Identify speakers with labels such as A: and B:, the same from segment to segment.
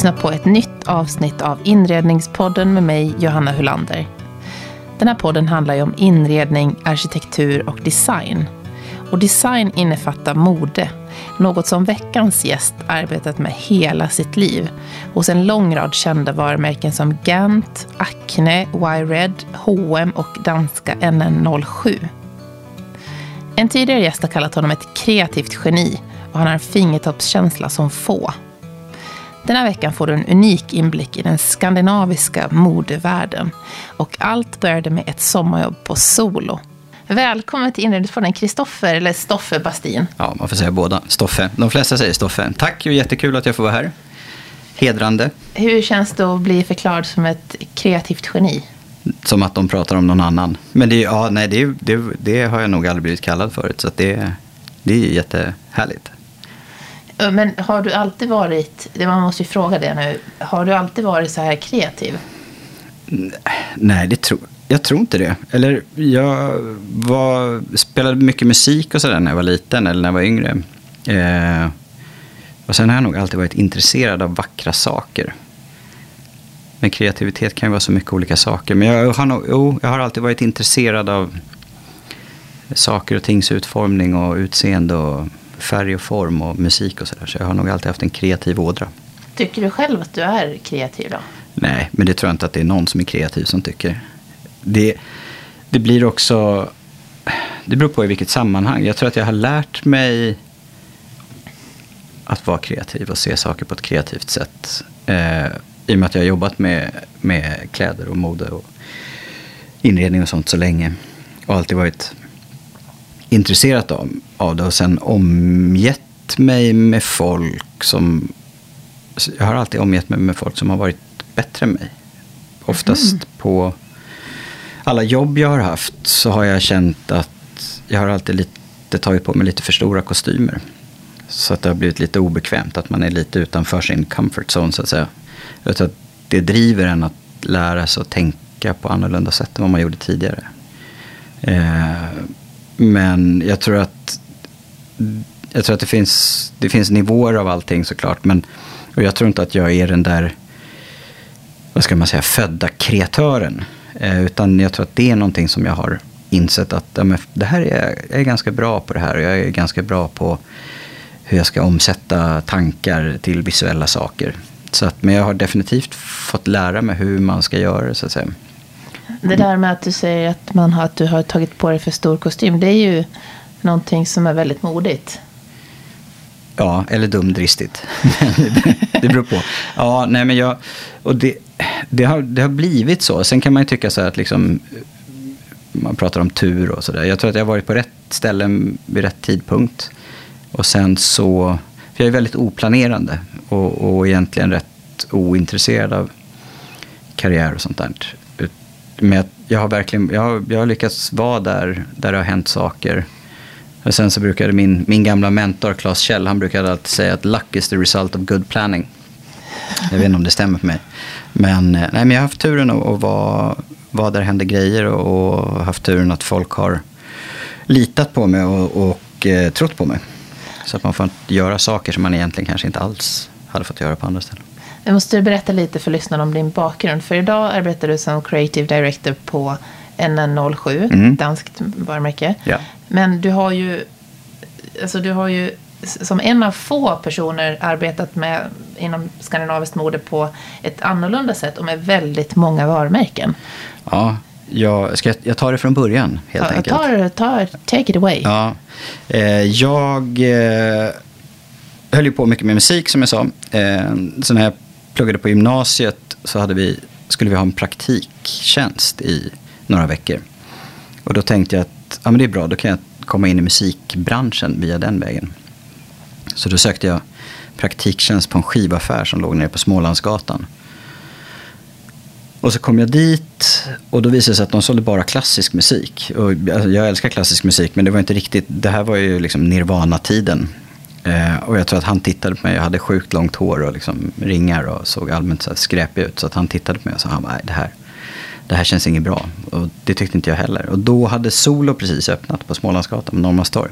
A: Du lyssnar på ett nytt avsnitt av Inredningspodden med mig, Johanna Hulander. Den här podden handlar ju om inredning, arkitektur och design. Och design innefattar mode, något som veckans gäst arbetat med hela sitt liv hos en lång rad kända varumärken som Gant, Acne, Y-Red, H&M och danska NN07. En tidigare gäst har kallat honom ett kreativt geni och han har en fingertoppskänsla som få. Den här veckan får du en unik inblick i den skandinaviska modevärlden. Och allt började med ett sommarjobb på Solo. Välkommen till inredningspodden Kristoffer, eller Stoffe Bastin.
B: Ja, man får säga båda. Stoffe. De flesta säger Stoffe. Tack, jättekul att jag får vara här. Hedrande.
A: Hur känns det att bli förklarad som ett kreativt geni?
B: Som att de pratar om någon annan. Men det, ja, nej, det, det, det har jag nog aldrig blivit kallad förut. Så det, det är jättehärligt.
A: Eh, men har du alltid varit, man måste ju fråga det nu, har du alltid varit så här kreativ?
B: Nej, det tror, jag tror inte det. Eller jag var, spelade mycket musik och sådär när jag var liten eller när jag var yngre. Eh, och sen har jag nog alltid varit intresserad av vackra saker. Men kreativitet kan ju vara så mycket olika saker. Men jag har, nog, jo, jag har alltid varit intresserad av saker och tings utformning och utseende och färg och form och musik och sådär. Så jag har nog alltid haft en kreativ ådra.
A: Tycker du själv att du är kreativ då?
B: Nej, men det tror jag inte att det är någon som är kreativ som tycker. Det, det blir också... Det beror på i vilket sammanhang. Jag tror att jag har lärt mig att vara kreativ och se saker på ett kreativt sätt. Eh, I och med att jag har jobbat med, med kläder och mode och inredning och sånt så länge. Och alltid varit intresserat av, av det och sen omgett mig med folk som... Jag har alltid omgett mig med folk som har varit bättre än mig. Oftast mm. på alla jobb jag har haft så har jag känt att jag har alltid lite, tagit på mig lite för stora kostymer. Så att det har blivit lite obekvämt, att man är lite utanför sin comfort zone så att säga. Utan att det driver en att lära sig att tänka på annorlunda sätt än vad man gjorde tidigare. Eh, men jag tror att, jag tror att det, finns, det finns nivåer av allting såklart. Men, och jag tror inte att jag är den där, vad ska man säga, födda kreatören. Eh, utan jag tror att det är någonting som jag har insett att ja, men det här är, jag är ganska bra på det här. Och jag är ganska bra på hur jag ska omsätta tankar till visuella saker. Så att, men jag har definitivt fått lära mig hur man ska göra det så att säga.
A: Det där med att du säger att, man har, att du har tagit på dig för stor kostym. Det är ju någonting som är väldigt modigt.
B: Ja, eller dumdristigt. det beror på. Ja, nej men jag... Och det, det, har, det har blivit så. Sen kan man ju tycka så här att liksom... Man pratar om tur och sådär. Jag tror att jag har varit på rätt ställe vid rätt tidpunkt. Och sen så... För jag är väldigt oplanerande och, och egentligen rätt ointresserad av karriär och sånt där med jag har verkligen jag har, jag har lyckats vara där, där det har hänt saker. Och sen så brukade min, min gamla mentor Claes Kjell, han brukade alltid säga att luck is the result of good planning. Jag vet inte om det stämmer för mig. Men, eh, nej, men jag har haft turen att, att vara, vara där det händer grejer och, och haft turen att folk har litat på mig och, och eh, trott på mig. Så att man får göra saker som man egentligen kanske inte alls hade fått göra på andra ställen.
A: Jag måste berätta lite för lyssnarna om din bakgrund. För idag arbetar du som creative director på NN07, mm. danskt varumärke.
B: Ja.
A: Men du har ju, alltså du har ju som en av få personer arbetat med inom skandinaviskt mode på ett annorlunda sätt och med väldigt många varumärken.
B: Ja, jag, ska jag, tar det från början helt
A: ja,
B: enkelt.
A: Tar, tar, take it away.
B: Ja, eh, jag eh, höll ju på mycket med musik som jag sa. Eh, så när jag pluggade på gymnasiet så hade vi, skulle vi ha en praktiktjänst i några veckor. Och då tänkte jag att ja, men det är bra, då kan jag komma in i musikbranschen via den vägen. Så då sökte jag praktiktjänst på en skivaffär som låg nere på Smålandsgatan. Och så kom jag dit och då visade det sig att de sålde bara klassisk musik. Och alltså, jag älskar klassisk musik men det var inte riktigt, det här var ju liksom Nirvana-tiden. Eh, och jag tror att han tittade på mig, jag hade sjukt långt hår och liksom ringar och såg allmänt så skräpig ut. Så att han tittade på mig och sa, han nej det här, det här känns inget bra. Och det tyckte inte jag heller. Och då hade Solo precis öppnat på Smålandsgatan, på Norrmalmstorg.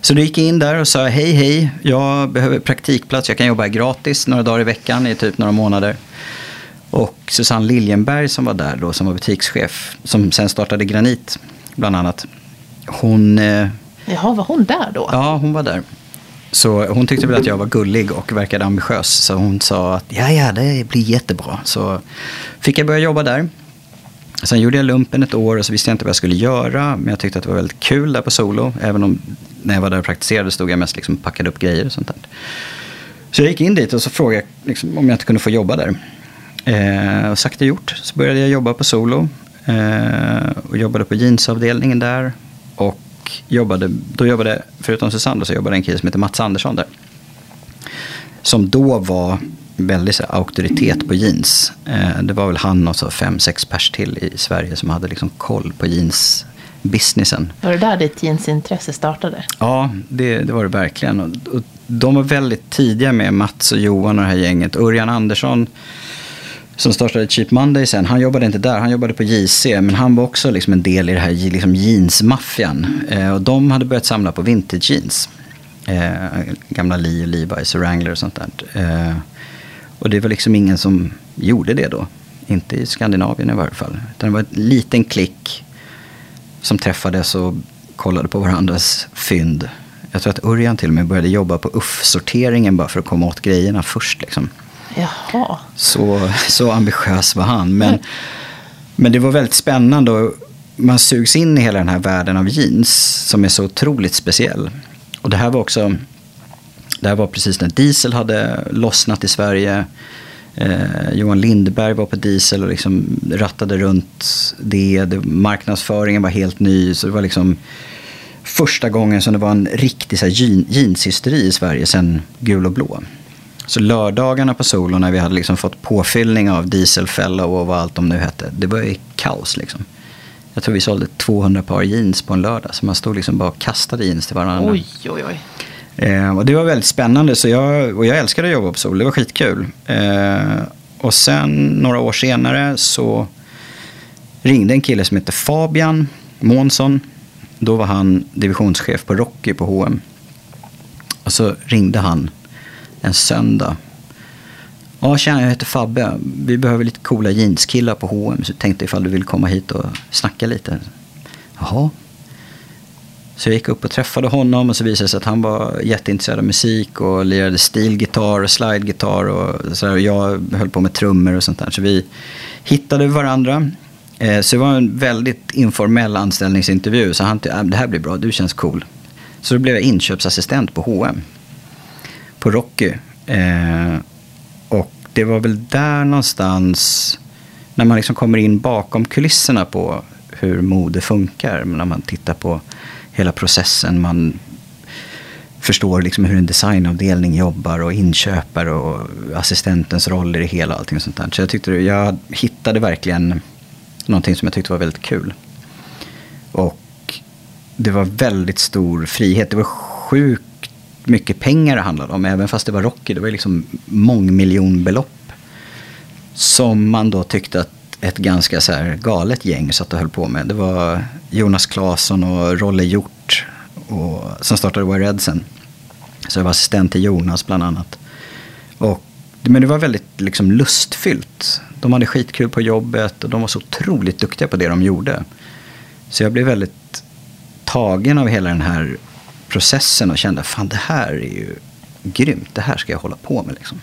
B: Så då gick jag in där och sa hej hej, jag behöver praktikplats, jag kan jobba gratis några dagar i veckan i typ några månader. Och Susanne Liljenberg som var där då, som var butikschef, som sen startade Granit bland annat. Hon... Eh,
A: Jaha, var hon där då?
B: Ja, hon var där. Så hon tyckte väl att jag var gullig och verkade ambitiös. Så hon sa att ja, ja, det blir jättebra. Så fick jag börja jobba där. Sen gjorde jag lumpen ett år och så visste jag inte vad jag skulle göra. Men jag tyckte att det var väldigt kul där på solo. Även om när jag var där och praktiserade stod jag mest liksom packade upp grejer och sånt där. Så jag gick in dit och så frågade jag liksom om jag inte kunde få jobba där. Eh, och sakta gjort så började jag jobba på solo. Eh, och jobbade på jeansavdelningen där. Och jobbade, då jobbade, förutom Susanne, så jobbade en kille som heter Mats Andersson där. Som då var väldigt så, auktoritet på jeans. Eh, det var väl han och så fem, sex pers till i Sverige som hade liksom koll på jeansbusinessen.
A: Var det där ditt jeansintresse startade?
B: Ja, det, det var det verkligen. Och, och de var väldigt tidiga med Mats och Johan och det här gänget. Örjan Andersson som startade Cheap Monday sen, han jobbade inte där, han jobbade på JC. Men han var också liksom en del i det här liksom jeansmaffian. Eh, och de hade börjat samla på vintage jeans. Eh, gamla Lee, Levi's och Wrangler och sånt där. Eh, och det var liksom ingen som gjorde det då. Inte i Skandinavien i varje fall. Utan det var en liten klick som träffades och kollade på varandras fynd. Jag tror att Örjan till och med började jobba på UFF-sorteringen bara för att komma åt grejerna först. Liksom.
A: Jaha.
B: Så, så ambitiös var han. Men, men det var väldigt spännande och man sugs in i hela den här världen av jeans som är så otroligt speciell. Och det här var också, det här var precis när Diesel hade lossnat i Sverige. Eh, Johan Lindberg var på Diesel och liksom rattade runt det. det. Marknadsföringen var helt ny. Så det var liksom första gången som det var en riktig så här, jeanshysteri i Sverige sen gul och blå. Så lördagarna på Solo när vi hade liksom fått påfyllning av dieselfellow och vad allt de nu hette. Det var ju kaos liksom. Jag tror vi sålde 200 par jeans på en lördag. Så man stod liksom bara och kastade jeans till varandra.
A: Oj, oj, oj.
B: Eh, och det var väldigt spännande. Så jag, och jag älskade att jobba på Solo. Det var skitkul. Eh, och sen några år senare så ringde en kille som hette Fabian Månsson. Då var han divisionschef på Rocky på H&M. Och så ringde han en söndag. Ja, tjena, jag heter Fabbe. Vi behöver lite coola jeanskillar på H&M. Så tänkte ifall du vill komma hit och snacka lite. Jaha. Så jag gick upp och träffade honom och så visade det sig att han var jätteintresserad av musik och lirade stilgitarr och slidegitarr och sådär. Jag höll på med trummor och sånt där. Så vi hittade varandra. Eh, så det var en väldigt informell anställningsintervju. Så han tyckte, äh, det här blir bra, du känns cool. Så då blev jag inköpsassistent på H&M på Rocky. Eh, och det var väl där någonstans, när man liksom kommer in bakom kulisserna på hur mode funkar. När man tittar på hela processen. Man förstår liksom hur en designavdelning jobbar och inköpare och assistentens roll i det hela. Allting sånt där. Så jag, tyckte, jag hittade verkligen någonting som jag tyckte var väldigt kul. Och det var väldigt stor frihet. Det var sjukt mycket pengar det handlade om, även fast det var Rocky. Det var liksom mångmiljonbelopp. Som man då tyckte att ett ganska så här galet gäng satt och höll på med. Det var Jonas Claesson och Rolle Hjort och, som startade Wire sen. Så jag var assistent till Jonas bland annat. Och, men det var väldigt liksom, lustfyllt. De hade skitkul på jobbet och de var så otroligt duktiga på det de gjorde. Så jag blev väldigt tagen av hela den här processen och kände fan det här är ju grymt. Det här ska jag hålla på med. Liksom.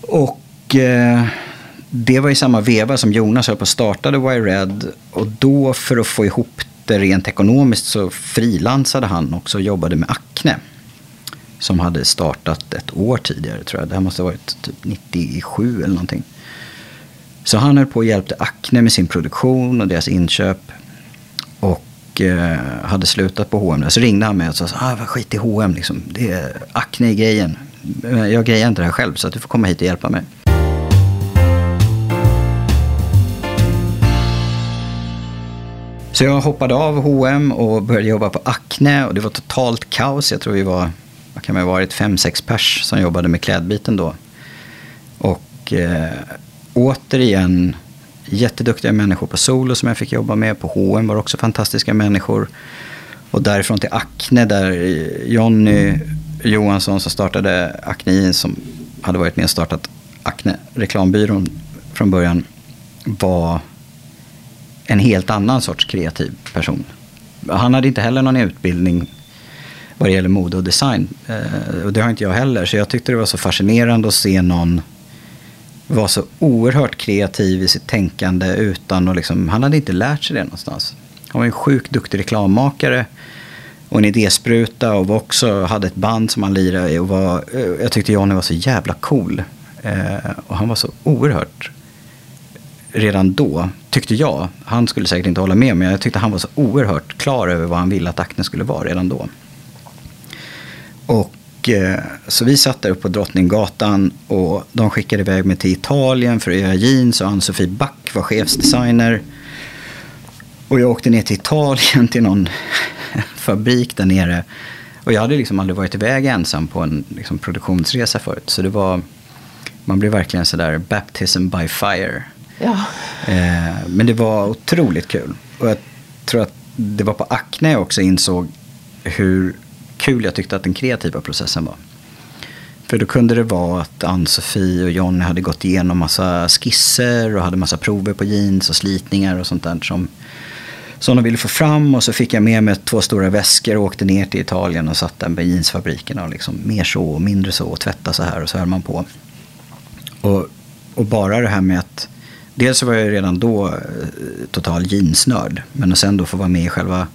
B: Och eh, det var i samma veva som Jonas höll på att startade Wired. Och då för att få ihop det rent ekonomiskt så frilansade han också och jobbade med Acne. Som hade startat ett år tidigare tror jag. Det här måste ha varit typ 97 eller någonting. Så han höll på och hjälpte Acne med sin produktion och deras inköp. Och eh, hade slutat på H&M. Så ringde han mig och sa ah, skit i H&M liksom. Det är akne i grejen. Jag grejer inte det här själv så att du får komma hit och hjälpa mig. Så jag hoppade av H&M och började jobba på Acne och det var totalt kaos. Jag tror vi var, vad kan man ha varit, fem, sex pers som jobbade med klädbiten då. Och eh, återigen jätteduktiga människor på Solo som jag fick jobba med. På H&M var också fantastiska människor. Och därifrån till Acne där Jonny Johansson som startade Acne Jeans som hade varit med och startat Acne reklambyrån från början var en helt annan sorts kreativ person. Han hade inte heller någon utbildning vad det gäller mode och design. Eh, och det har inte jag heller. Så jag tyckte det var så fascinerande att se någon var så oerhört kreativ i sitt tänkande utan att liksom, han hade inte lärt sig det någonstans. Han var en sjukt duktig reklammakare och en idéspruta och var också hade ett band som han lirade i. Och var, eh, jag tyckte Johnny var så jävla cool. Eh, och han var så oerhört, redan då, tyckte jag, han skulle säkert inte hålla med, men jag tyckte han var så oerhört klar över vad han ville att akten skulle vara redan då. Och eh, så vi satt där uppe på Drottninggatan och de skickade iväg mig till Italien för att göra jeans och Ann-Sofie Back var chefsdesigner. Och jag åkte ner till Italien till någon fabrik där nere. Och jag hade liksom aldrig varit iväg ensam på en liksom, produktionsresa förut. Så det var, man blev verkligen sådär baptism by fire.
A: Ja.
B: Eh, men det var otroligt kul. Och jag tror att det var på Acne jag också insåg hur kul jag tyckte att den kreativa processen var. För då kunde det vara att Ann-Sofie och Johnny hade gått igenom massa skisser och hade massa prover på jeans och slitningar och sånt där som, som de ville få fram. Och så fick jag med mig två stora väskor och åkte ner till Italien och satt där med jeansfabrikerna och liksom mer så och mindre så och tvätta så här och så höll man på. Och, och bara det här med att Dels så var jag redan då eh, total jeansnörd. Men att sen då få vara med i själva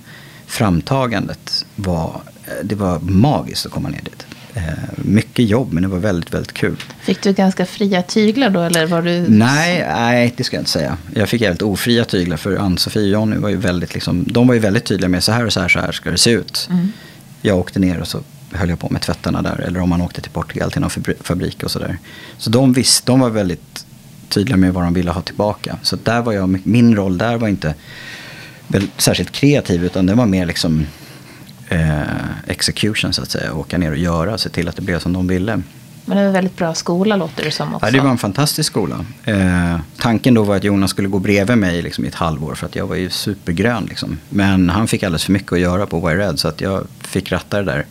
B: framtagandet var det var magiskt att komma ner dit. Eh, mycket jobb, men det var väldigt, väldigt kul.
A: Fick du ganska fria tyglar då, eller var du...
B: Nej, nej, det ska jag inte säga. Jag fick jävligt ofria tyglar, för Ann-Sofie och Jonny var ju väldigt, liksom, de var ju väldigt tydliga med så här och så här, så här ska det se ut. Mm. Jag åkte ner och så höll jag på med tvättarna där, eller om man åkte till Portugal till någon fabrik och sådär. Så de visste, de var väldigt tydliga med vad de ville ha tillbaka. Så där var jag, min roll där var inte särskilt kreativ, utan det var mer liksom eh, execution så att säga. Åka ner och göra, se till att det blev som de ville.
A: Men det var en väldigt bra skola låter det som också.
B: Ja, det var en fantastisk skola. Eh, tanken då var att Jonas skulle gå bredvid mig liksom, i ett halvår för att jag var ju supergrön. Liksom. Men han fick alldeles för mycket att göra på Wired så att jag fick ratta det där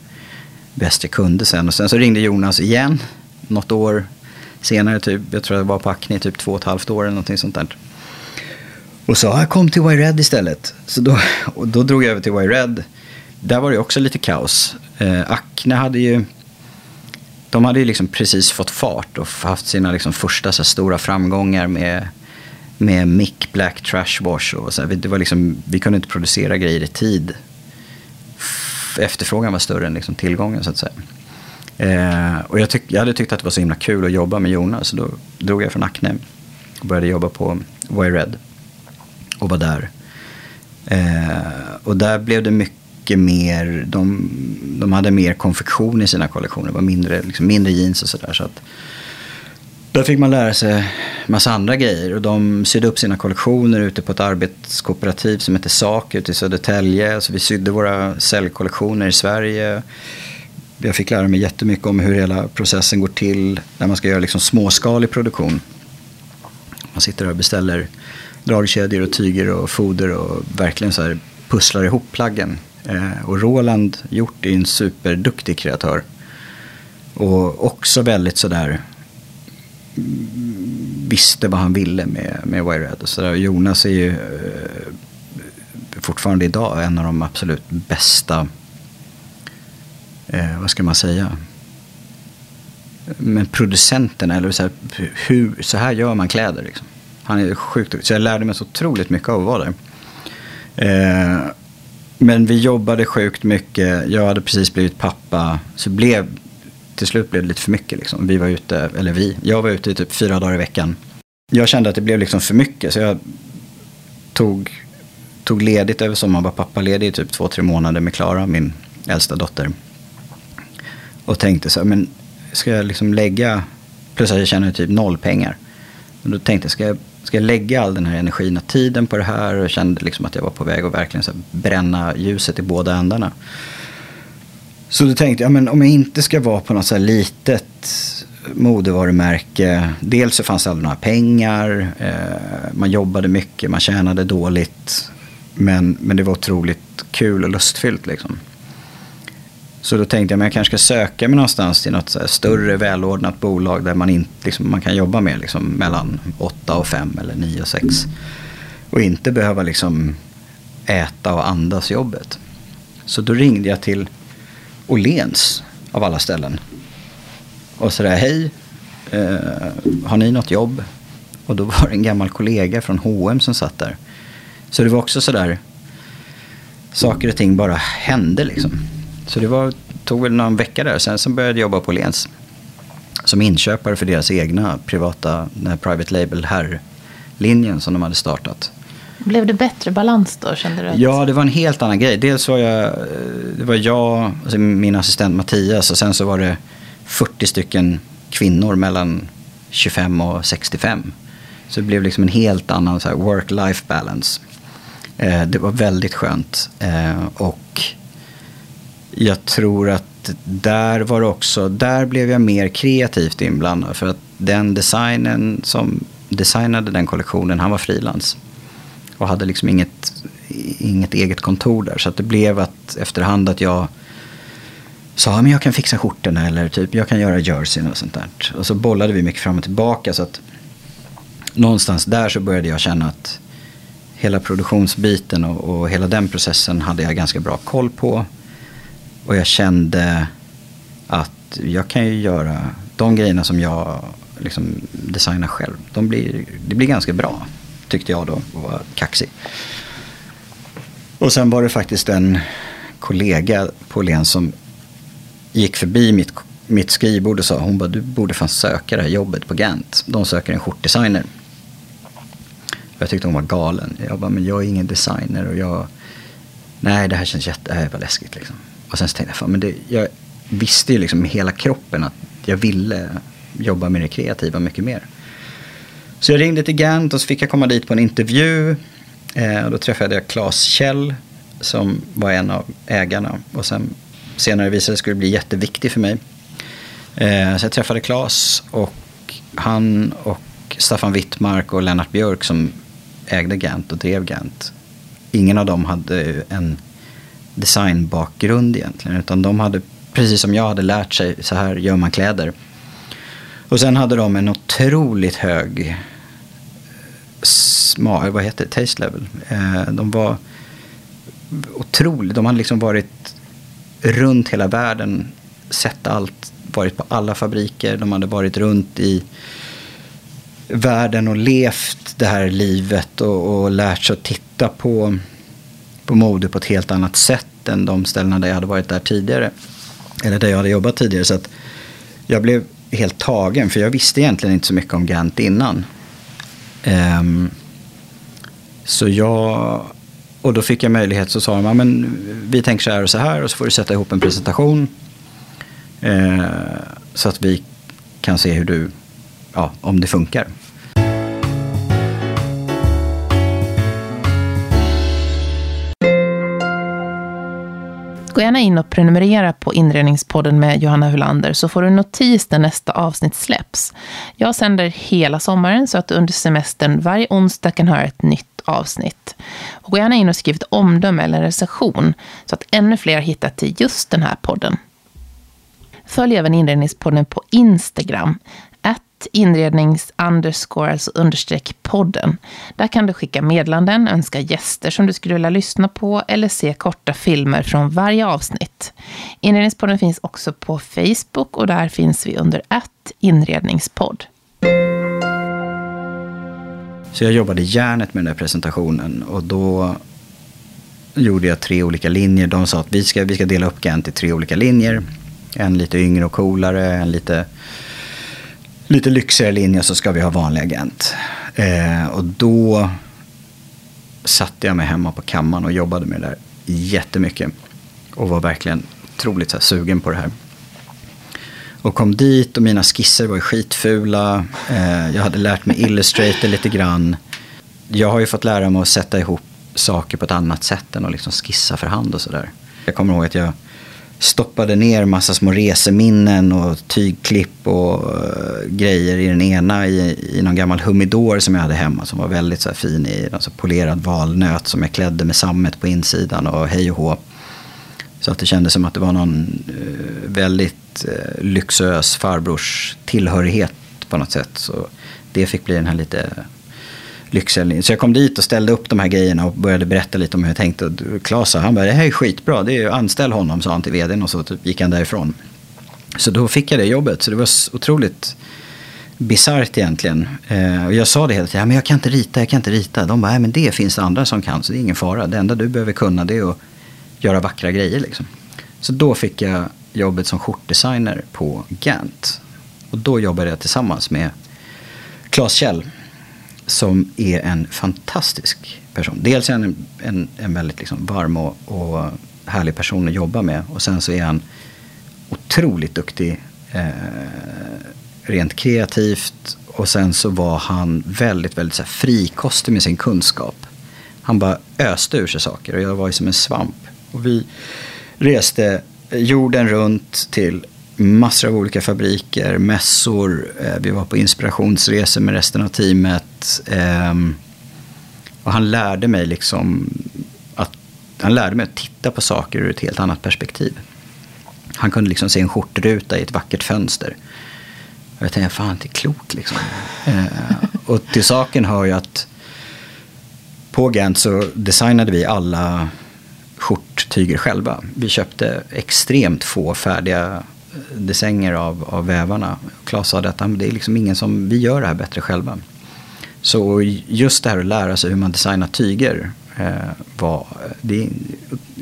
B: bäst jag kunde sen. Och sen så ringde Jonas igen något år senare, typ, jag tror jag var på Acne typ två och ett halvt år eller någonting sånt där. Och sa, jag kom till Wired istället. Så då, och då drog jag över till Wired där var det också lite kaos. Eh, Acne hade ju de hade ju liksom precis fått fart och haft sina liksom första så stora framgångar med, med Mick Black Trash Wash. Och så det var liksom, vi kunde inte producera grejer i tid. Efterfrågan var större än liksom tillgången så att säga. Eh, och jag, tyck, jag hade tyckt att det var så himla kul att jobba med Jonas. Så då drog jag från Acne och började jobba på Red Och var där. Eh, och där blev det mycket mycket mer, de, de hade mer konfektion i sina kollektioner. Det var mindre, liksom mindre jeans och sådär. Så att, där fick man lära sig massa andra grejer. Och de sydde upp sina kollektioner ute på ett arbetskooperativ som heter SAK ute i Södertälje. Så vi sydde våra säljkollektioner i Sverige. Jag fick lära mig jättemycket om hur hela processen går till när man ska göra liksom småskalig produktion. Man sitter och beställer dragkedjor och tyger och foder och verkligen så här pusslar ihop plaggen. Eh, och Roland Hjort är en superduktig kreatör. Och också väldigt sådär mm, visste vad han ville med, med Wired. Och sådär. Jonas är ju eh, fortfarande idag en av de absolut bästa, eh, vad ska man säga, men producenterna, eller så här, hur, så här gör man kläder. Liksom. Han är sjukt duktig. Så jag lärde mig så otroligt mycket av att vara där. Eh, men vi jobbade sjukt mycket. Jag hade precis blivit pappa. Så blev, till slut blev det lite för mycket. Liksom. Vi var ute, eller vi, jag var ute i typ fyra dagar i veckan. Jag kände att det blev liksom för mycket. Så jag tog, tog ledigt över sommaren. Var pappaledig i typ två, tre månader med Klara, min äldsta dotter. Och tänkte så här, men ska jag liksom lägga, plus att jag tjänade typ noll pengar. Och då tänkte jag, ska jag ska jag lägga all den här energin och tiden på det här? Och kände liksom att jag var på väg att verkligen så bränna ljuset i båda ändarna. Så då tänkte jag, men om jag inte ska vara på något så här litet modevarumärke. Dels så fanns det aldrig några pengar. Eh, man jobbade mycket, man tjänade dåligt. Men, men det var otroligt kul och lustfyllt. Liksom. Så då tänkte jag att jag kanske ska söka mig någonstans till något större välordnat bolag där man, in, liksom, man kan jobba med liksom, mellan 8 och 5 eller 9 och 6. Och inte behöva liksom, äta och andas jobbet. Så då ringde jag till Åhléns av alla ställen. Och sådär, hej, eh, har ni något jobb? Och då var det en gammal kollega från H&M som satt där. Så det var också sådär, saker och ting bara hände liksom. Så det var, tog väl någon vecka där. Sen så började jag jobba på Lens. Som inköpare för deras egna privata private label här-linjen som de hade startat.
A: Blev det bättre balans då? Kände du
B: att... Ja, det var en helt annan grej. Dels var jag, det var jag, alltså min assistent Mattias och sen så var det 40 stycken kvinnor mellan 25 och 65. Så det blev liksom en helt annan work-life balance. Eh, det var väldigt skönt. Eh, och jag tror att där var det också, där blev jag mer kreativt inblandad. För att den designen som designade den kollektionen, han var frilans. Och hade liksom inget, inget eget kontor där. Så att det blev att efterhand att jag sa men jag kan fixa skjortorna eller typ jag kan göra jerseyn och sånt där. Och så bollade vi mycket fram och tillbaka. Så att någonstans där så började jag känna att hela produktionsbiten och, och hela den processen hade jag ganska bra koll på. Och jag kände att jag kan ju göra de grejerna som jag liksom designar själv. De blir, det blir ganska bra, tyckte jag då och var kaxig. Och sen var det faktiskt en kollega på Len som gick förbi mitt, mitt skrivbord och sa hon bara, du borde fan söka det här jobbet på Gant. De söker en skjortdesigner. Jag tyckte hon var galen. Jag bara, men jag är ingen designer och jag... Nej, det här känns jätte... Det här var läskigt liksom. Och sen så tänkte jag, fan, men det, jag visste ju liksom med hela kroppen att jag ville jobba med det kreativa mycket mer. Så jag ringde till Gant och så fick jag komma dit på en intervju. Eh, och då träffade jag Claes Kjell som var en av ägarna. Och sen senare visade det sig skulle bli jätteviktig för mig. Eh, så jag träffade Claes och han och Staffan Wittmark och Lennart Björk som ägde Gant och drev Gant. Ingen av dem hade en designbakgrund egentligen. Utan de hade, precis som jag hade lärt sig, så här gör man kläder. Och sen hade de en otroligt hög sma, vad heter det, taste level. Eh, de var otroligt, de hade liksom varit runt hela världen, sett allt, varit på alla fabriker, de hade varit runt i världen och levt det här livet och, och lärt sig att titta på, på mode på ett helt annat sätt än de ställena där jag hade varit där tidigare. Eller där jag hade jobbat tidigare. Så att jag blev helt tagen för jag visste egentligen inte så mycket om Gant innan. Um, så jag, och då fick jag möjlighet så sa de, men vi tänker så här och så här och så får du sätta ihop en presentation. Uh, så att vi kan se hur du, ja, om det funkar.
A: Gå gärna in och prenumerera på Inredningspodden med Johanna Hulander så får du notis när nästa avsnitt släpps. Jag sänder hela sommaren så att du under semestern varje onsdag kan höra ett nytt avsnitt. Och gå gärna in och skriv ett omdöme eller en recension så att ännu fler hittar till just den här podden. Följ även Inredningspodden på Instagram inrednings underscore, alltså understreck podden. Där kan du skicka medlanden, önska gäster som du skulle vilja lyssna på eller se korta filmer från varje avsnitt. Inredningspodden finns också på Facebook och där finns vi under att inredningspodd.
B: Så jag jobbade järnet med den där presentationen och då gjorde jag tre olika linjer. De sa att vi ska, vi ska dela upp Gant i tre olika linjer. En lite yngre och coolare, en lite lite lyxigare linje så ska vi ha vanlig agent. Eh, och då satte jag mig hemma på kammaren och jobbade med det där jättemycket. Och var verkligen otroligt så här, sugen på det här. Och kom dit och mina skisser var skitfula. Eh, jag hade lärt mig Illustrator lite grann. Jag har ju fått lära mig att sätta ihop saker på ett annat sätt än att liksom skissa för hand och sådär. Jag kommer ihåg att jag stoppade ner massa små reseminnen och tygklipp och eh, grejer i den ena i, i någon gammal humidor som jag hade hemma som var väldigt så fin i alltså polerad valnöt som jag klädde med sammet på insidan och hej och hå. Så att det kändes som att det var någon eh, väldigt eh, lyxös farbrors tillhörighet på något sätt. Så det fick bli den här lite Lycksele. Så jag kom dit och ställde upp de här grejerna och började berätta lite om hur jag tänkte. Och Klas sa, han bara, det här är skitbra, det är, anställ honom, sa han till vdn och så typ gick han därifrån. Så då fick jag det jobbet, så det var otroligt bisarrt egentligen. Eh, och jag sa det hela tiden, men jag kan inte rita, jag kan inte rita. De bara, nej men det finns det andra som kan, så det är ingen fara. Det enda du behöver kunna det är att göra vackra grejer liksom. Så då fick jag jobbet som skjortdesigner på Gant. Och då jobbade jag tillsammans med Claes Kjell som är en fantastisk person. Dels är han en, en, en väldigt liksom varm och, och, härlig person att jobba med. Och sen så är han otroligt duktig eh, rent kreativt. Och sen så var han väldigt, väldigt så här, frikostig med sin kunskap. Han bara öste ur sig saker och jag var ju som en svamp. Och vi reste jorden runt till massor av olika fabriker, mässor. Eh, vi var på inspirationsresor med resten av teamet. Ehm, och han lärde mig liksom att, han lärde mig att titta på saker ur ett helt annat perspektiv. Han kunde liksom se en skjortruta i ett vackert fönster. Och jag tänkte, fan det är klokt liksom. Eh, och till saken hör ju att på Gant så designade vi alla skjorttyger själva. Vi köpte extremt få färdiga decennier av, av vävarna. Klas sa att det är liksom ingen som, vi gör det här bättre själva. Så just det här att lära sig hur man designar tyger eh, var, det är en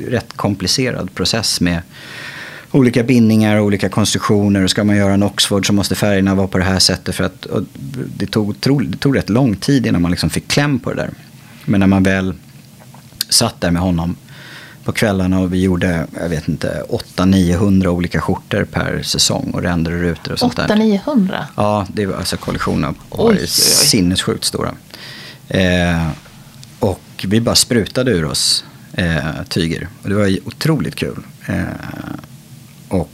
B: rätt komplicerad process med olika bindningar och olika konstruktioner. ska man göra en Oxford så måste färgerna vara på det här sättet. För att, det, tog, det tog rätt lång tid innan man liksom fick kläm på det där. Men när man väl satt där med honom på kvällarna och vi gjorde, jag vet inte, 800-900 olika skjortor per säsong och ränder och rutor och sånt där.
A: 800-900?
B: Ja, det var alltså kollektionen var sinnessjukt stora. Eh, och vi bara sprutade ur oss eh, tyger och det var otroligt kul. Eh, och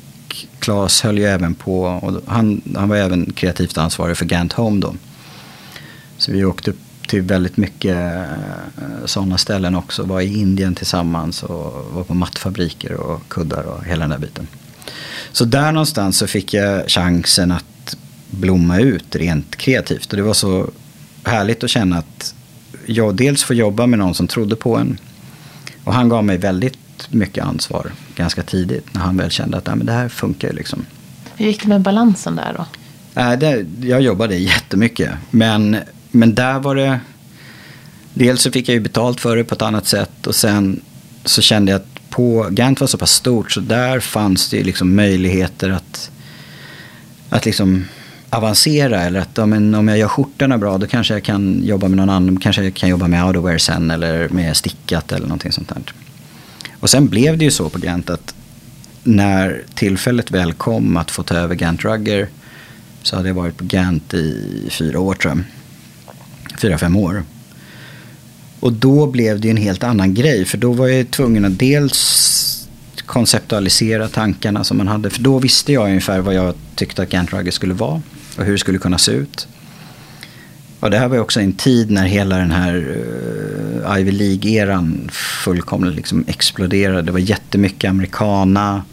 B: Claes höll ju även på, och han, han var även kreativt ansvarig för Gant Home då. Så vi åkte upp till väldigt mycket eh, sådana ställen också. Var i Indien tillsammans och var på mattfabriker och kuddar och hela den där biten. Så där någonstans så fick jag chansen att blomma ut rent kreativt. Och det var så härligt att känna att jag dels får jobba med någon som trodde på en. Och han gav mig väldigt mycket ansvar ganska tidigt. När han väl kände att ja, men det här funkar liksom.
A: Hur gick det med balansen där då?
B: Äh, det, jag jobbade jättemycket. Men men där var det... Dels så fick jag ju betalt för det på ett annat sätt och sen så kände jag att på Gant var så pass stort så där fanns det ju liksom möjligheter att, att liksom avancera. Eller att om, om jag gör skjortorna bra då kanske jag kan jobba med någon annan. Kanske jag kan jobba med outerwear sen eller med stickat eller någonting sånt där. Och sen blev det ju så på Gant att när tillfället väl kom att få ta över Gant Rugger så hade jag varit på Gant i fyra år tror jag fyra, fem år. Och då blev det en helt annan grej. För då var jag tvungen att dels konceptualisera tankarna som man hade. För då visste jag ungefär vad jag tyckte att Gant Rugger skulle vara. Och hur det skulle kunna se ut. Och det här var ju också en tid när hela den här uh, Ivy League-eran fullkomligt liksom exploderade. Det var jättemycket americana.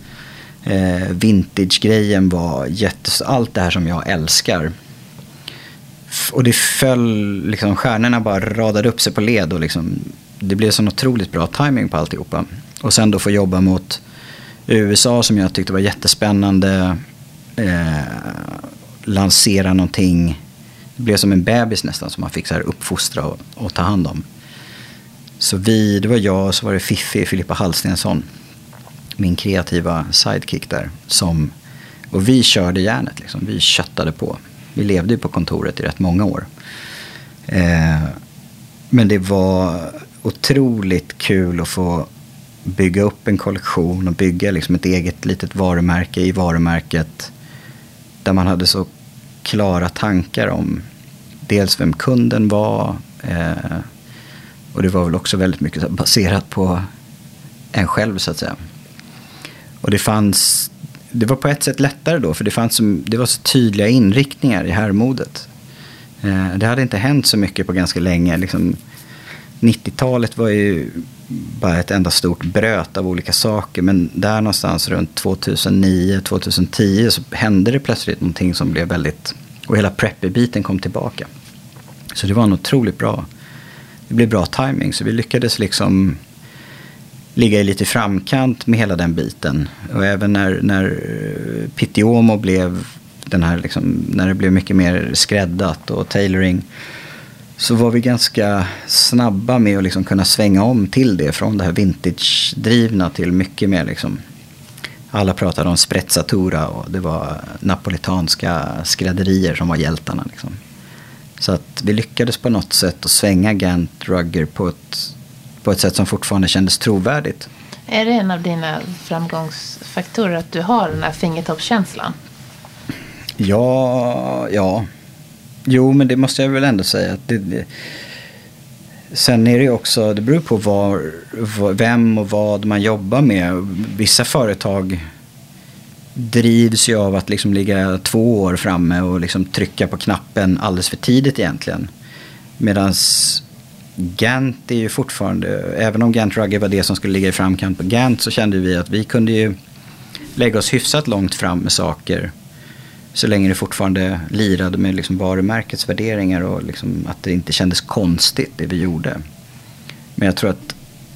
B: Uh, Vintage-grejen var jättes... Allt det här som jag älskar och det föll, liksom, stjärnorna bara radade upp sig på led och liksom, det blev sån otroligt bra timing på alltihopa. Och sen då få jobba mot USA som jag tyckte var jättespännande. Eh, lansera någonting. Det blev som en bebis nästan som man fick så här uppfostra och, och ta hand om. Så vi, det var jag och så var det Fiffi, Filippa Hallstensson. Min kreativa sidekick där. Som, och vi körde järnet liksom. Vi köttade på. Vi levde ju på kontoret i rätt många år. Eh, men det var otroligt kul att få bygga upp en kollektion och bygga liksom ett eget litet varumärke i varumärket. Där man hade så klara tankar om dels vem kunden var. Eh, och det var väl också väldigt mycket baserat på en själv så att säga. Och det fanns, det var på ett sätt lättare då, för det, fanns, det var så tydliga inriktningar i herrmodet. Eh, det hade inte hänt så mycket på ganska länge. Liksom, 90-talet var ju bara ett enda stort bröt av olika saker. Men där någonstans runt 2009-2010 så hände det plötsligt någonting som blev väldigt... Och hela preppy-biten kom tillbaka. Så det var en otroligt bra... Det blev bra timing så vi lyckades liksom ligga i lite framkant med hela den biten. Och även när, när eh, Pitiomo blev den här, liksom, när det blev mycket mer skräddat och tailoring så var vi ganska snabba med att liksom kunna svänga om till det. Från det här vintage-drivna till mycket mer liksom. Alla pratade om sprezzatura och det var napolitanska skrädderier som var hjältarna. Liksom. Så att vi lyckades på något sätt att svänga Gant Rugger på ett, på ett sätt som fortfarande kändes trovärdigt.
A: Är det en av dina framgångsfaktorer att du har den här fingertoppskänslan?
B: Ja, ja, Jo, men det måste jag väl ändå säga. Att det, det, sen är det också, det beror på var, vem och vad man jobbar med. Vissa företag drivs ju av att liksom ligga två år framme och liksom trycka på knappen alldeles för tidigt egentligen. Medan Gant är ju fortfarande, även om Gant Rugger var det som skulle ligga i framkant på Gant så kände vi att vi kunde ju lägga oss hyfsat långt fram med saker så länge det fortfarande lirade med liksom varumärkets värderingar och liksom att det inte kändes konstigt det vi gjorde. Men jag tror att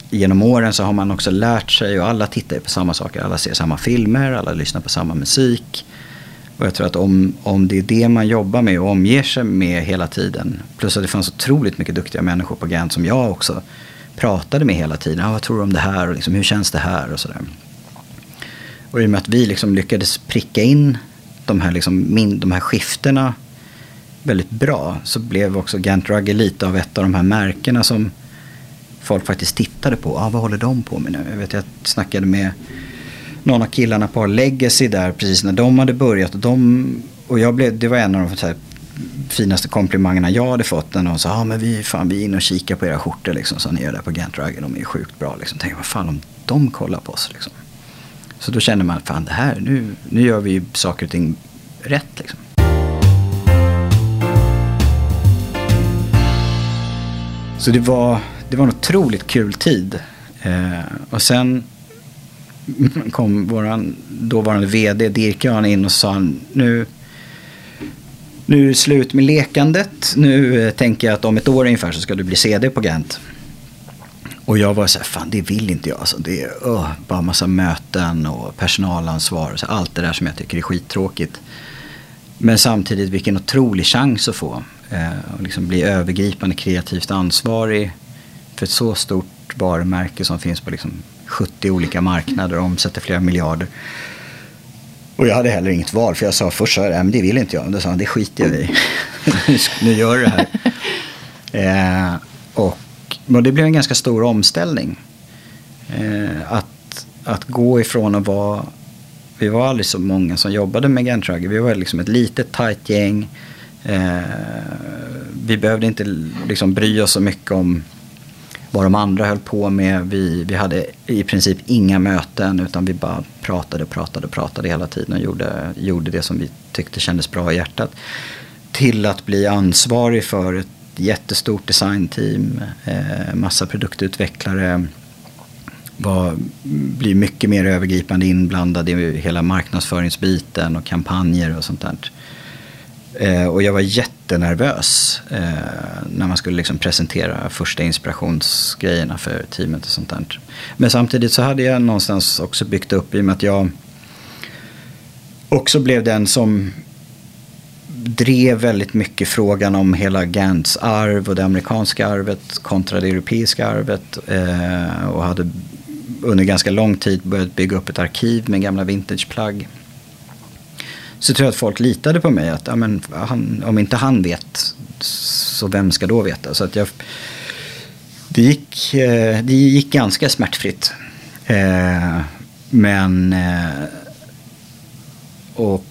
B: genom åren så har man också lärt sig och alla tittar på samma saker. Alla ser samma filmer, alla lyssnar på samma musik. Och jag tror att om, om det är det man jobbar med och omger sig med hela tiden. Plus att det fanns otroligt mycket duktiga människor på Gant som jag också pratade med hela tiden. Ah, vad tror du om det här och liksom, hur känns det här och sådär. Och i och med att vi liksom lyckades pricka in de här, liksom, min, de här skiftena väldigt bra så blev också Gant Rugger lite av ett av de här märkena som folk faktiskt tittade på. Ah, vad håller de på med nu? Jag vet jag snackade med någon av killarna på Legacy där precis när de hade börjat. Och, de, och jag blev, det var en av de så här, finaste komplimangerna jag hade fått. När någon sa ah, men vi, fan, vi är inne och kikar på era skjortor liksom, som ni gör där på Gant Dragon. De är sjukt bra. Liksom. Tänk vad fan om de kollar på oss. Liksom. Så då känner man, fan det här, nu, nu gör vi ju saker och ting rätt liksom. Så det var, det var en otroligt kul tid. Eh, och sen kom vår dåvarande vd Dirk in och sa nu, nu är det slut med lekandet. Nu eh, tänker jag att om ett år ungefär så ska du bli CD på Gent Och jag var så här, fan det vill inte jag. Alltså, det är uh, bara massa möten och personalansvar. Så allt det där som jag tycker är skittråkigt. Men samtidigt vilken otrolig chans att få. Eh, och liksom bli övergripande kreativt ansvarig för ett så stort varumärke som finns på liksom 70 olika marknader och omsätter flera miljarder. Och jag hade heller inget val för jag sa först så här, men det vill inte jag. men då sa han, det skiter jag i. nu gör du det här. Eh, och och det blev en ganska stor omställning. Eh, att, att gå ifrån att vara... Vi var aldrig så många som jobbade med Gantrugger. Vi var liksom ett litet tajt gäng. Eh, vi behövde inte liksom bry oss så mycket om vad de andra höll på med. Vi, vi hade i princip inga möten utan vi bara pratade, pratade, pratade hela tiden och gjorde, gjorde det som vi tyckte kändes bra i hjärtat. Till att bli ansvarig för ett jättestort designteam, eh, massa produktutvecklare. Var, blir mycket mer övergripande inblandad i hela marknadsföringsbiten och kampanjer och sånt där. Eh, och jag var jättenervös eh, när man skulle liksom presentera första inspirationsgrejerna för teamet och sånt där. Men samtidigt så hade jag någonstans också byggt upp i och med att jag också blev den som drev väldigt mycket frågan om hela Gants arv och det amerikanska arvet kontra det europeiska arvet. Eh, och hade under ganska lång tid börjat bygga upp ett arkiv med gamla vintageplagg. Så tror jag att folk litade på mig att ja, men, han, om inte han vet så vem ska då veta? Så att jag, det, gick, eh, det gick ganska smärtfritt. Eh, men eh, och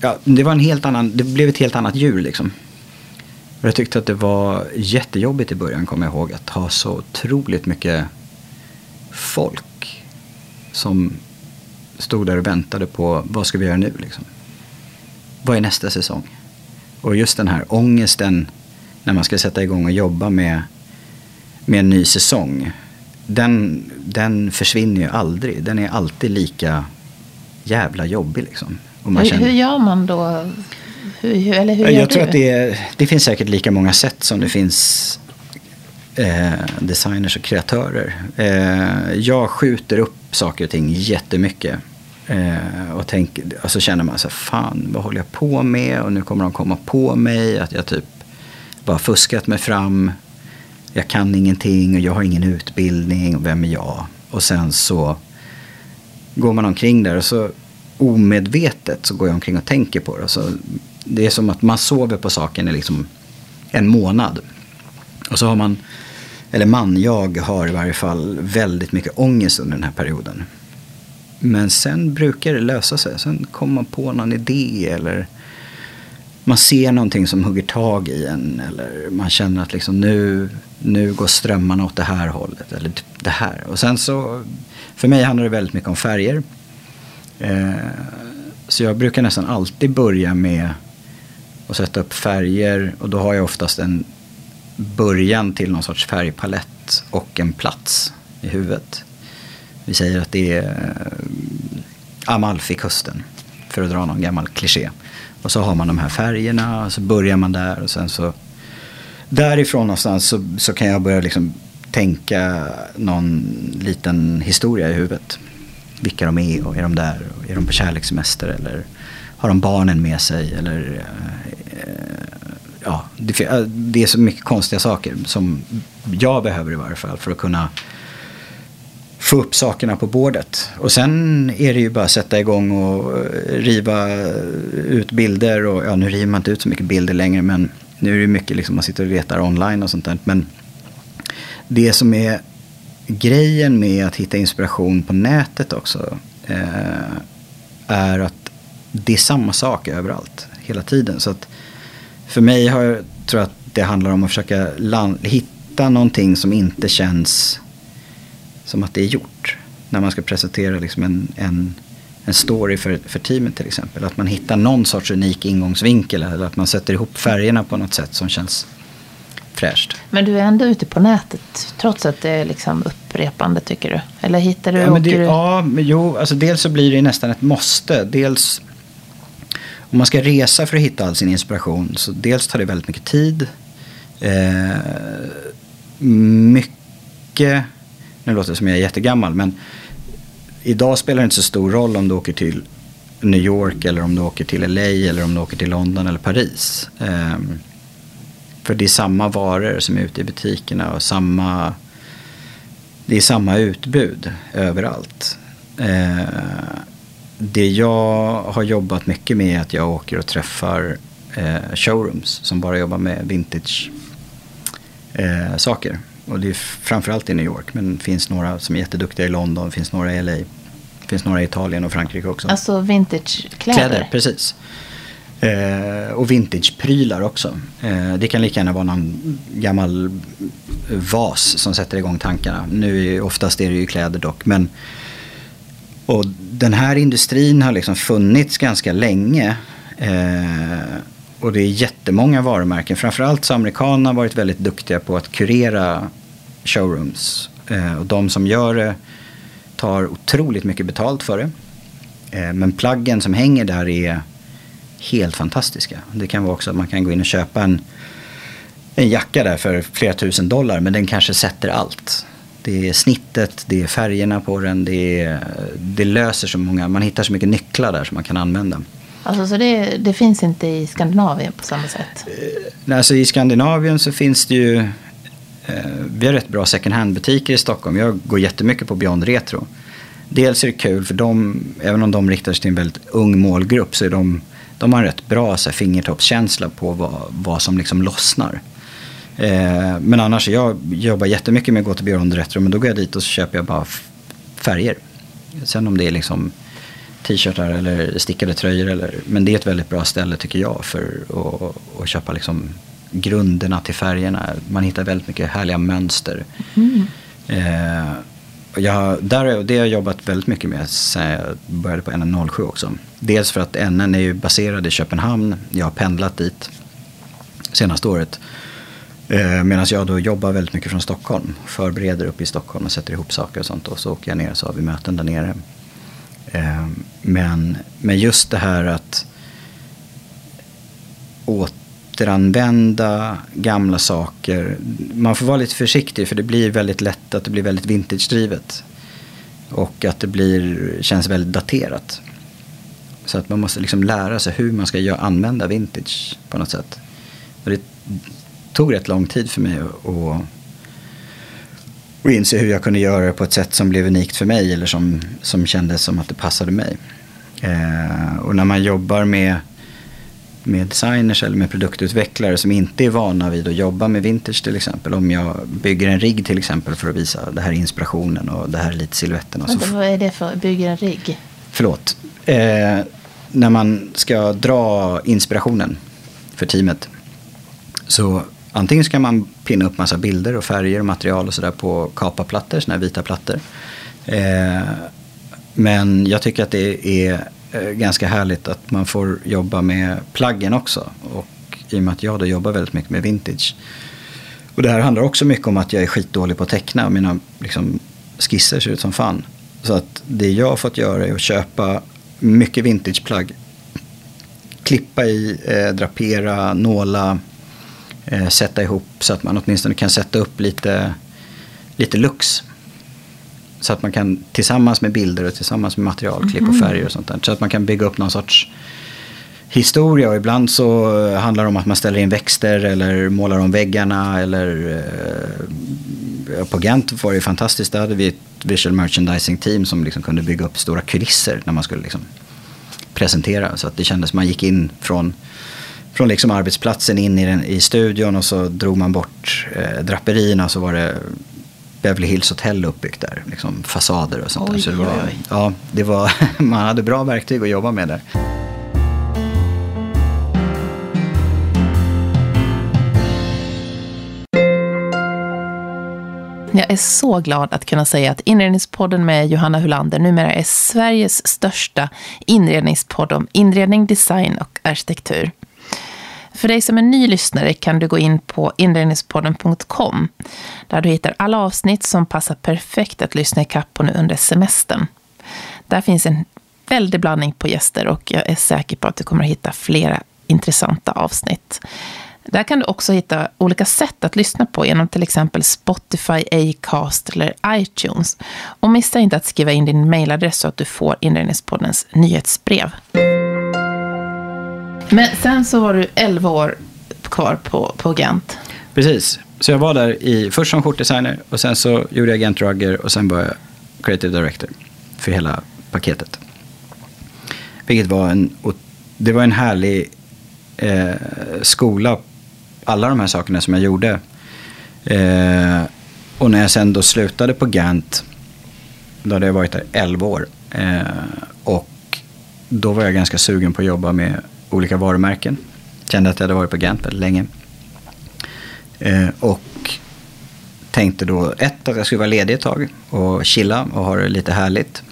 B: ja, det var en helt annan, det blev ett helt annat djur liksom. Jag tyckte att det var jättejobbigt i början, kommer jag ihåg, att ha så otroligt mycket folk som stod där och väntade på vad ska vi göra nu liksom. Vad är nästa säsong? Och just den här ångesten när man ska sätta igång och jobba med, med en ny säsong. Den, den försvinner ju aldrig. Den är alltid lika jävla jobbig liksom.
A: Hur, känner... hur gör man då? Hur, eller hur
B: jag tror
A: du?
B: att det, det finns säkert lika många sätt som det finns eh, designers och kreatörer. Eh, jag skjuter upp saker och ting jättemycket. Eh, och, tänk, alltså så känner man så här, fan vad håller jag på med? Och nu kommer de komma på mig att jag typ bara fuskat mig fram. Jag kan ingenting och jag har ingen utbildning och vem är jag? Och sen så går man omkring där och så omedvetet så går jag omkring och tänker på det. Så det är som att man sover på saken i liksom en månad. Och så har man, eller man, jag har i varje fall väldigt mycket ångest under den här perioden. Men sen brukar det lösa sig. Sen kommer man på någon idé eller man ser någonting som hugger tag i en. Eller man känner att liksom nu, nu går strömmarna åt det här hållet. Eller typ det här. Och sen så, för mig handlar det väldigt mycket om färger. Eh, så jag brukar nästan alltid börja med att sätta upp färger. Och då har jag oftast en början till någon sorts färgpalett och en plats i huvudet. Vi säger att det är eh, Amalfikusten. För att dra någon gammal kliché. Och så har man de här färgerna och så börjar man där och sen så därifrån någonstans så, så kan jag börja liksom tänka någon liten historia i huvudet. Vilka de är och är de där och är de på kärlekssemester eller har de barnen med sig eller eh, ja, det, det är så mycket konstiga saker som jag behöver i varje fall för att kunna få upp sakerna på bordet. Och sen är det ju bara att sätta igång och eh, riva ut bilder. Och, ja, nu river man inte ut så mycket bilder längre men nu är det mycket liksom man sitter och letar online och sånt där. Men det som är grejen med att hitta inspiration på nätet också eh, är att det är samma sak överallt hela tiden. Så att för mig har jag, tror jag att det handlar om att försöka land, hitta någonting som inte känns som att det är gjort. När man ska presentera liksom en, en, en story för, för teamet till exempel. Att man hittar någon sorts unik ingångsvinkel eller att man sätter ihop färgerna på något sätt som känns fräscht.
A: Men du är ändå ute på nätet trots att det är liksom upprepande tycker du? Eller hittar du?
B: Ja, men det,
A: du...
B: ja men jo, alltså dels så blir det nästan ett måste. Dels om man ska resa för att hitta all sin inspiration så dels tar det väldigt mycket tid. Eh, mycket nu låter det som jag är jättegammal men idag spelar det inte så stor roll om du åker till New York eller om du åker till LA eller om du åker till London eller Paris. Um, för det är samma varor som är ute i butikerna och samma, det är samma utbud överallt. Uh, det jag har jobbat mycket med är att jag åker och träffar eh, showrooms som bara jobbar med vintage eh, saker. Och det är framförallt i New York. Men det finns några som är jätteduktiga i London. Det finns några i LA. Det finns några i Italien och Frankrike också.
A: Alltså vintagekläder? Kläder,
B: precis. Eh, och vintageprylar också. Eh, det kan lika gärna vara någon gammal vas som sätter igång tankarna. Nu är oftast är det ju kläder dock. Men, och den här industrin har liksom funnits ganska länge. Eh, och det är jättemånga varumärken. Framförallt så har amerikanerna varit väldigt duktiga på att kurera showrooms. Eh, och de som gör det tar otroligt mycket betalt för det. Eh, men plaggen som hänger där är helt fantastiska. Det kan vara också att man kan gå in och köpa en, en jacka där för flera tusen dollar men den kanske sätter allt. Det är snittet, det är färgerna på den, det, är, det löser så många, man hittar så mycket nycklar där som man kan använda.
A: Alltså, så det, det finns inte i Skandinavien på samma sätt?
B: Eh, alltså, I Skandinavien så finns det ju Eh, vi har rätt bra second hand-butiker i Stockholm. Jag går jättemycket på Beyond Retro. Dels är det kul för de, även om de riktar sig till en väldigt ung målgrupp så är de, de har en rätt bra så här, fingertoppskänsla på vad, vad som liksom lossnar. Eh, men annars, jag jobbar jättemycket med att gå till Beyond Retro men då går jag dit och så köper jag bara färger. Sen om det är liksom t-shirtar eller stickade tröjor. Eller, men det är ett väldigt bra ställe tycker jag för att, att köpa liksom grunderna till färgerna. Man hittar väldigt mycket härliga mönster. Mm. Eh, jag, där, det har jag jobbat väldigt mycket med sen jag började på NN07 också. Dels för att NN är ju baserad i Köpenhamn. Jag har pendlat dit senaste året. Eh, Medan jag då jobbar väldigt mycket från Stockholm. Förbereder upp i Stockholm och sätter ihop saker och sånt. Och så åker jag ner och så har vi möten där nere. Eh, men, men just det här att återanvända gamla saker. Man får vara lite försiktig för det blir väldigt lätt att det blir väldigt vintage-drivet. Och att det blir, känns väldigt daterat. Så att man måste liksom lära sig hur man ska göra, använda vintage på något sätt. Och det tog rätt lång tid för mig att och inse hur jag kunde göra det på ett sätt som blev unikt för mig eller som, som kändes som att det passade mig. Eh, och när man jobbar med, med designers eller med produktutvecklare som inte är vana vid att jobba med vintage till exempel. Om jag bygger en rigg till exempel för att visa det här är inspirationen och det här är lite siluetterna.
A: Vänta, vad är det för bygger en rigg?
B: Förlåt. Eh, när man ska dra inspirationen för teamet så antingen ska man pinna upp massa bilder och färger och material och sådär på kapaplattor, sådana här vita plattor. Eh, men jag tycker att det är Eh, ganska härligt att man får jobba med plaggen också. Och i och med att jag då jobbar väldigt mycket med vintage. Och det här handlar också mycket om att jag är skitdålig på att teckna. Mina liksom, skisser ser ut som fan. Så att det jag har fått göra är att köpa mycket vintageplagg. Klippa i, eh, drapera, nåla eh, sätta ihop så att man åtminstone kan sätta upp lite, lite lux. Så att man kan tillsammans med bilder och tillsammans med material, klipp och mm. färger och sånt där. Så att man kan bygga upp någon sorts historia och ibland så handlar det om att man ställer in växter eller målar om väggarna eller eh, på Gant var det fantastiskt. Där hade vi ett visual merchandising team som liksom kunde bygga upp stora kulisser när man skulle liksom presentera. Så att det kändes som man gick in från från liksom arbetsplatsen in i, den, i studion och så drog man bort eh, draperierna så var det Beverly Hills Hotel uppbyggt där. Liksom fasader och sånt
A: oj,
B: där. Så det var,
A: oj.
B: Ja, det var, man hade bra verktyg att jobba med där.
A: Jag är så glad att kunna säga att Inredningspodden med Johanna Hulander numera är Sveriges största inredningspodd om inredning, design och arkitektur. För dig som är ny lyssnare kan du gå in på inredningspodden.com där du hittar alla avsnitt som passar perfekt att lyssna ikapp på nu under semestern. Där finns en väldig blandning på gäster och jag är säker på att du kommer att hitta flera intressanta avsnitt. Där kan du också hitta olika sätt att lyssna på genom till exempel Spotify, Acast eller iTunes. Och missa inte att skriva in din mailadress så att du får Inredningspoddens nyhetsbrev. Men sen så var du 11 år kvar på, på Gent.
B: Precis. Så jag var där i, först som skjortdesigner och sen så gjorde jag Gent Rugger och sen var jag creative director för hela paketet. Vilket var en, det var en härlig eh, skola, alla de här sakerna som jag gjorde. Eh, och när jag sen då slutade på Gant, då hade jag varit där 11 år. Eh, och då var jag ganska sugen på att jobba med olika varumärken. Kände att jag hade varit på Gant väldigt länge. Eh, och tänkte då ett att jag skulle vara ledig ett tag och chilla och ha det lite härligt.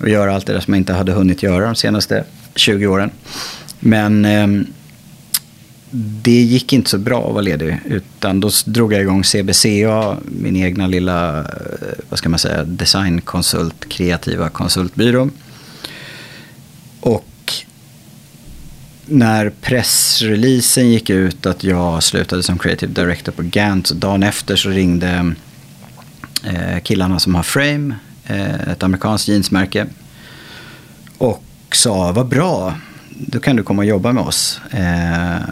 B: Och göra allt det där som jag inte hade hunnit göra de senaste 20 åren. Men eh, det gick inte så bra att vara ledig. Utan då drog jag igång CBCA, min egna lilla, eh, vad ska man säga, designkonsult, kreativa konsultbyrå. Och när pressreleasen gick ut att jag slutade som creative director på Gant, så dagen efter så ringde eh, killarna som har Frame, eh, ett amerikanskt jeansmärke, och sa vad bra, då kan du komma och jobba med oss. Eh,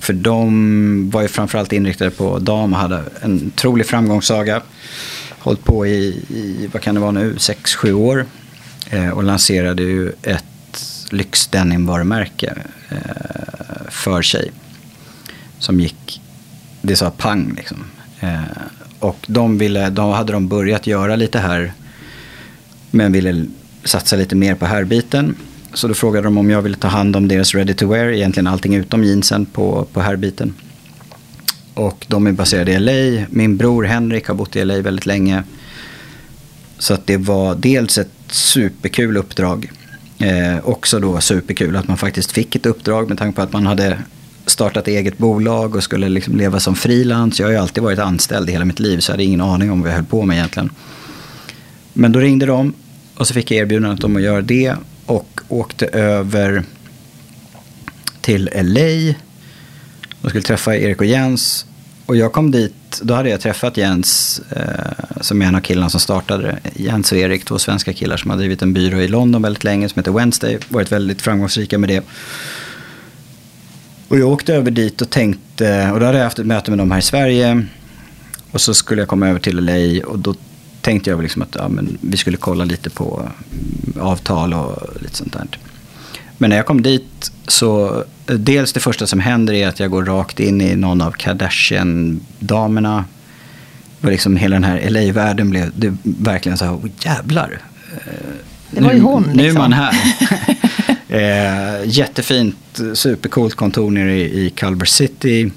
B: för de var ju framförallt inriktade på dam och hade en otrolig framgångssaga. Hållit på i, i vad kan det vara nu, 6-7 år. Eh, och lanserade ju ett lyxdenimvarumärke eh, för sig. Som gick, det sa pang liksom. Eh, och de, ville, då hade de börjat göra lite här. Men ville satsa lite mer på herrbiten. Så då frågade de om jag ville ta hand om deras ready to wear, egentligen allting utom jeansen på, på herrbiten. Och de är baserade i LA. Min bror Henrik har bott i LA väldigt länge. Så att det var dels ett superkul uppdrag. Eh, också då superkul att man faktiskt fick ett uppdrag med tanke på att man hade startat eget bolag och skulle liksom leva som frilans. Jag har ju alltid varit anställd i hela mitt liv så jag hade ingen aning om vad jag höll på med egentligen. Men då ringde de och så fick jag erbjudandet om att göra det och åkte över till LA och skulle träffa Erik och Jens. Och jag kom dit, då hade jag träffat Jens, eh, som är en av killarna som startade det. Jens och Erik, två svenska killar som har drivit en byrå i London väldigt länge som heter Wednesday. Varit väldigt framgångsrika med det. Och jag åkte över dit och tänkte, och då hade jag haft ett möte med dem här i Sverige. Och så skulle jag komma över till LA och då tänkte jag liksom att ja, men vi skulle kolla lite på avtal och lite sånt där. Men när jag kom dit så, dels det första som händer är att jag går rakt in i någon av Kardashian-damerna. Och liksom hela den här LA-världen blev det verkligen så här, oh, jävlar.
A: Det var ju hon liksom.
B: Nu är liksom. man här. eh, jättefint, supercoolt kontor nere i, i Culver City.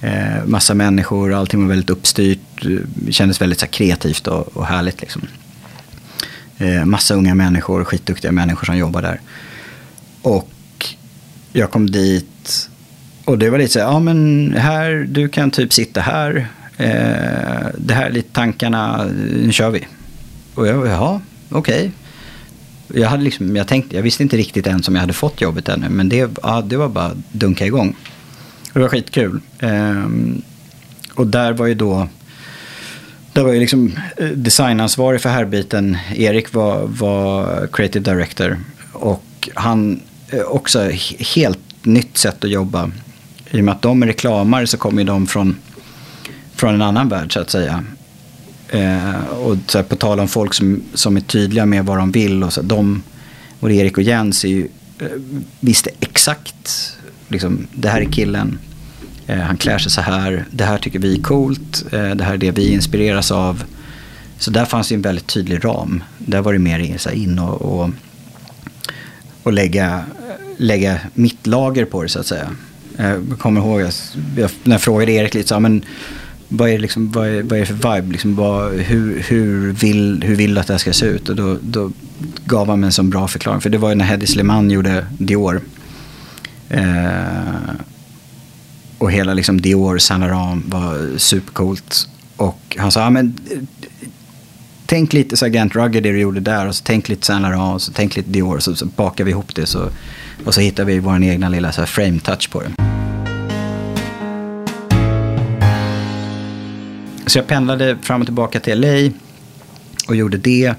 B: Eh, massa människor, allting var väldigt uppstyrt. Det kändes väldigt så här, kreativt och, och härligt. Liksom. Eh, massa unga människor, skitduktiga människor som jobbar där. Och jag kom dit och det var lite så här, ja men här, du kan typ sitta här. Eh, det här är lite tankarna, nu kör vi. Och jag, ja, okej. Okay. Jag, hade liksom, jag, tänkte, jag visste inte riktigt ens om jag hade fått jobbet ännu, men det, ja, det var bara att dunka igång. Det var skitkul. Eh, och där var ju då, där var ju liksom eh, designansvarig för härbiten. Erik var, var creative director. Och han Eh, också helt nytt sätt att jobba. I och med att de är reklamare så kommer de från, från en annan värld så att säga. Eh, och så här, på tal om folk som, som är tydliga med vad de vill. Och så, de, och Erik och Jens är ju, eh, visste exakt, liksom, det här är killen. Eh, han klär sig så här, det här tycker vi är coolt, eh, det här är det vi inspireras av. Så där fanns ju en väldigt tydlig ram. Där var det mer så här, in och, och och lägga, lägga mitt lager på det så att säga. Eh, jag kommer ihåg att när jag frågade Erik lite så men vad är, det liksom, vad är, vad är det för vibe? Liksom, vad, hur, hur, vill, hur vill du att det här ska se ut? Och då, då gav han mig en sån bra förklaring. För det var ju när Hedi Slimane gjorde Dior. Eh, och hela liksom Dior, Saint Laurent var supercoolt. Och han sa, ja, men tänk lite så Gant Rugger det du gjorde där och så tänk lite Saint Laurent och så tänk lite Dior och så, så bakar vi ihop det så, och så hittar vi vår egna lilla så frame touch på det. Så jag pendlade fram och tillbaka till LA och gjorde det.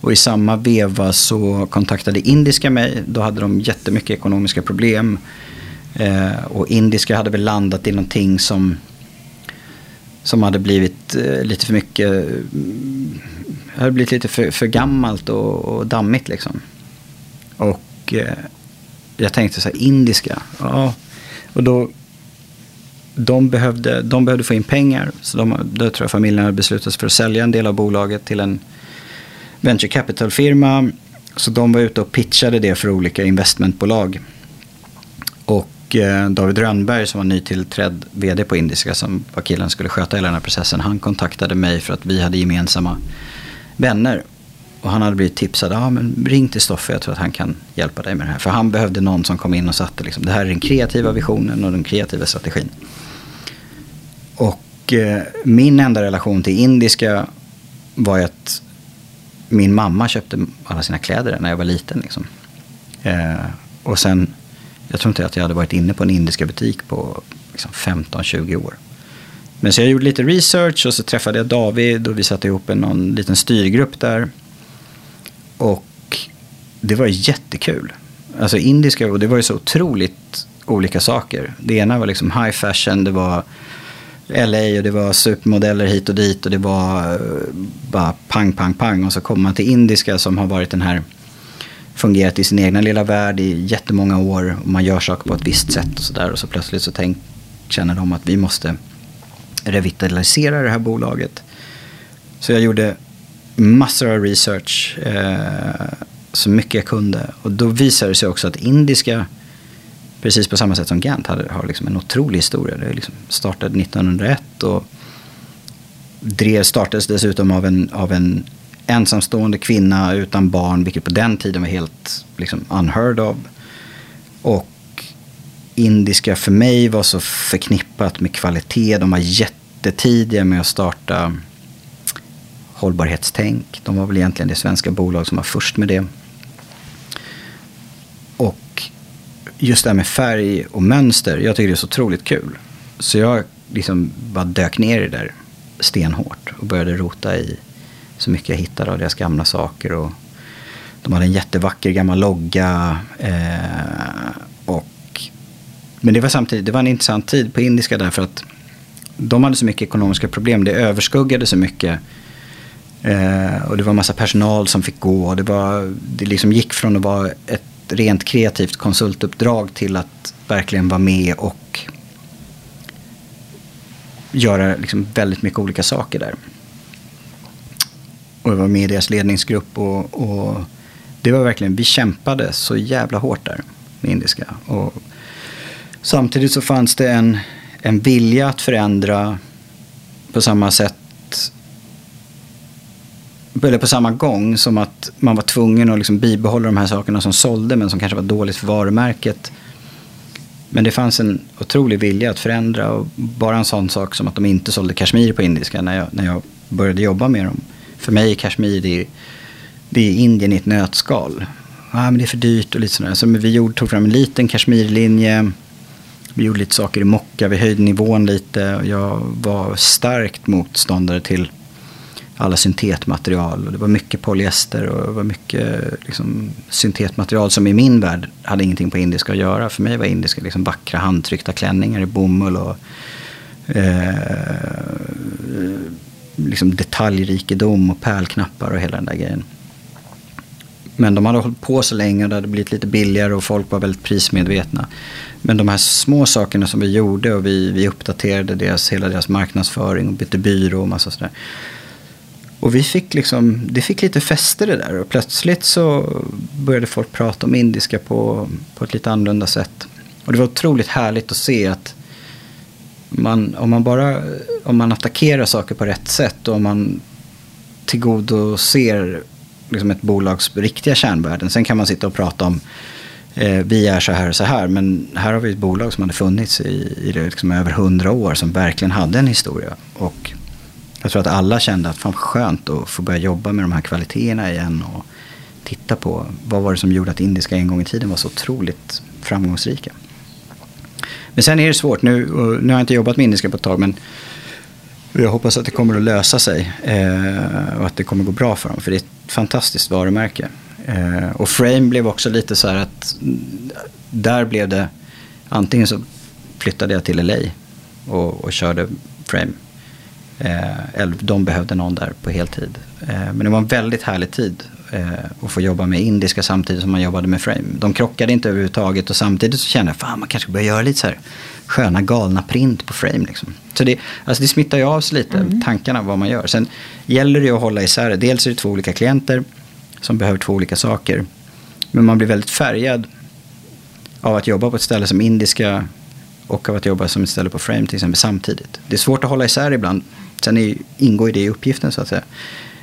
B: Och i samma veva så kontaktade Indiska mig. Då hade de jättemycket ekonomiska problem. Eh, och Indiska hade väl landat i någonting som, som hade blivit eh, lite för mycket det hade blivit lite för, för gammalt och, och dammigt liksom. Och eh, jag tänkte så här, indiska, ja. Och då, de behövde, de behövde få in pengar. Så de, då tror jag familjen hade beslutat sig för att sälja en del av bolaget till en venture capital-firma. Så de var ute och pitchade det för olika investmentbolag. Och eh, David Rönnberg som var nytillträdd vd på Indiska som var killen som skulle sköta hela den här processen. Han kontaktade mig för att vi hade gemensamma vänner. Och han hade blivit tipsad, ja men ring till Stoffe, jag tror att han kan hjälpa dig med det här. För han behövde någon som kom in och satte liksom, det här är den kreativa visionen och den kreativa strategin. Och eh, min enda relation till indiska var ju att min mamma köpte alla sina kläder när jag var liten. Liksom. Eh, och sen, jag tror inte att jag hade varit inne på en indiska butik på liksom, 15-20 år. Men så jag gjorde lite research och så träffade jag David och vi satte ihop en någon liten styrgrupp där. Och det var jättekul. Alltså indiska, och det var ju så otroligt olika saker. Det ena var liksom high fashion, det var LA och det var supermodeller hit och dit och det var eh, bara pang, pang, pang. Och så kommer man till indiska som har varit den här, fungerat i sin egna lilla värld i jättemånga år. Och man gör saker på ett visst sätt och sådär. Och så plötsligt så tänk, känner de att vi måste revitalisera det här bolaget. Så jag gjorde massor av research, eh, så mycket jag kunde. Och då visade det sig också att indiska, precis på samma sätt som Gant, hade, har liksom en otrolig historia. Det liksom startade 1901 och drev, startades dessutom av en, av en ensamstående kvinna utan barn, vilket på den tiden var helt liksom, unheard of. Och indiska för mig var så förknippat med kvalitet. De var jättetidiga med att starta hållbarhetstänk. De var väl egentligen det svenska bolag som var först med det. Och just det här med färg och mönster, jag tycker det är så otroligt kul. Så jag liksom bara dök ner i det där stenhårt och började rota i så mycket jag hittade av deras gamla saker. Och de hade en jättevacker gammal logga. Eh, och, men det var samtidigt det var en intressant tid på indiska därför att de hade så mycket ekonomiska problem. Det överskuggade så mycket. Eh, och det var massa personal som fick gå. Det, var, det liksom gick från att vara ett rent kreativt konsultuppdrag till att verkligen vara med och göra liksom väldigt mycket olika saker där. Och jag var med i deras ledningsgrupp och, och, det var verkligen, vi kämpade så jävla hårt där med indiska. Och samtidigt så fanns det en, en vilja att förändra på samma sätt eller på samma gång som att man var tvungen att liksom bibehålla de här sakerna som sålde men som kanske var dåligt för varumärket. Men det fanns en otrolig vilja att förändra och bara en sån sak som att de inte sålde kashmir på indiska när jag, när jag började jobba med dem. För mig är kashmir det är, det är Indien i ett nötskal. Ah, men det är för dyrt och lite sådär. Så vi gjorde, tog fram en liten kashmirlinje. Vi gjorde lite saker i mocka, vi höjde nivån lite. Och jag var starkt motståndare till alla syntetmaterial. Och det var mycket polyester och det var mycket liksom, syntetmaterial som i min värld hade ingenting på indiska att göra. För mig var indiska liksom vackra handtryckta klänningar i bomull och eh, liksom detaljrikedom och pärlknappar och hela den där grejen. Men de hade hållit på så länge och det hade blivit lite billigare och folk var väldigt prismedvetna. Men de här små sakerna som vi gjorde och vi, vi uppdaterade deras, hela deras marknadsföring och bytte byrå och massa sådär. Och vi fick liksom, det fick lite fäste det där och plötsligt så började folk prata om indiska på, på ett lite annorlunda sätt. Och det var otroligt härligt att se att man, om man bara om man attackerar saker på rätt sätt och om man tillgodoser liksom ett bolags riktiga kärnvärden. Sen kan man sitta och prata om eh, vi är så här och så här. Men här har vi ett bolag som hade funnits i, i liksom över hundra år som verkligen hade en historia. Och jag tror att alla kände att fan skönt att få börja jobba med de här kvaliteterna igen. Och titta på vad var det som gjorde att indiska en gång i tiden var så otroligt framgångsrika. Men sen är det svårt. Nu, nu har jag inte jobbat med indiska på ett tag. Men jag hoppas att det kommer att lösa sig. Eh, och att det kommer att gå bra för dem. För det är ett fantastiskt varumärke. Eh, och Frame blev också lite så här att där blev det antingen så flyttade jag till LA och, och körde Frame. Eh, eller de behövde någon där på heltid. Eh, men det var en väldigt härlig tid eh, att få jobba med indiska samtidigt som man jobbade med Frame. De krockade inte överhuvudtaget och samtidigt så kände jag fan man kanske börjar göra lite så här sköna galna print på Frame. Liksom. Så det, alltså det smittar ju av sig lite, mm. tankarna vad man gör. Sen gäller det ju att hålla isär det. Dels är det två olika klienter som behöver två olika saker. Men man blir väldigt färgad av att jobba på ett ställe som indiska och av att jobba som ett ställe på Frame till exempel samtidigt. Det är svårt att hålla isär ibland. Sen är, ingår det i uppgiften så att säga.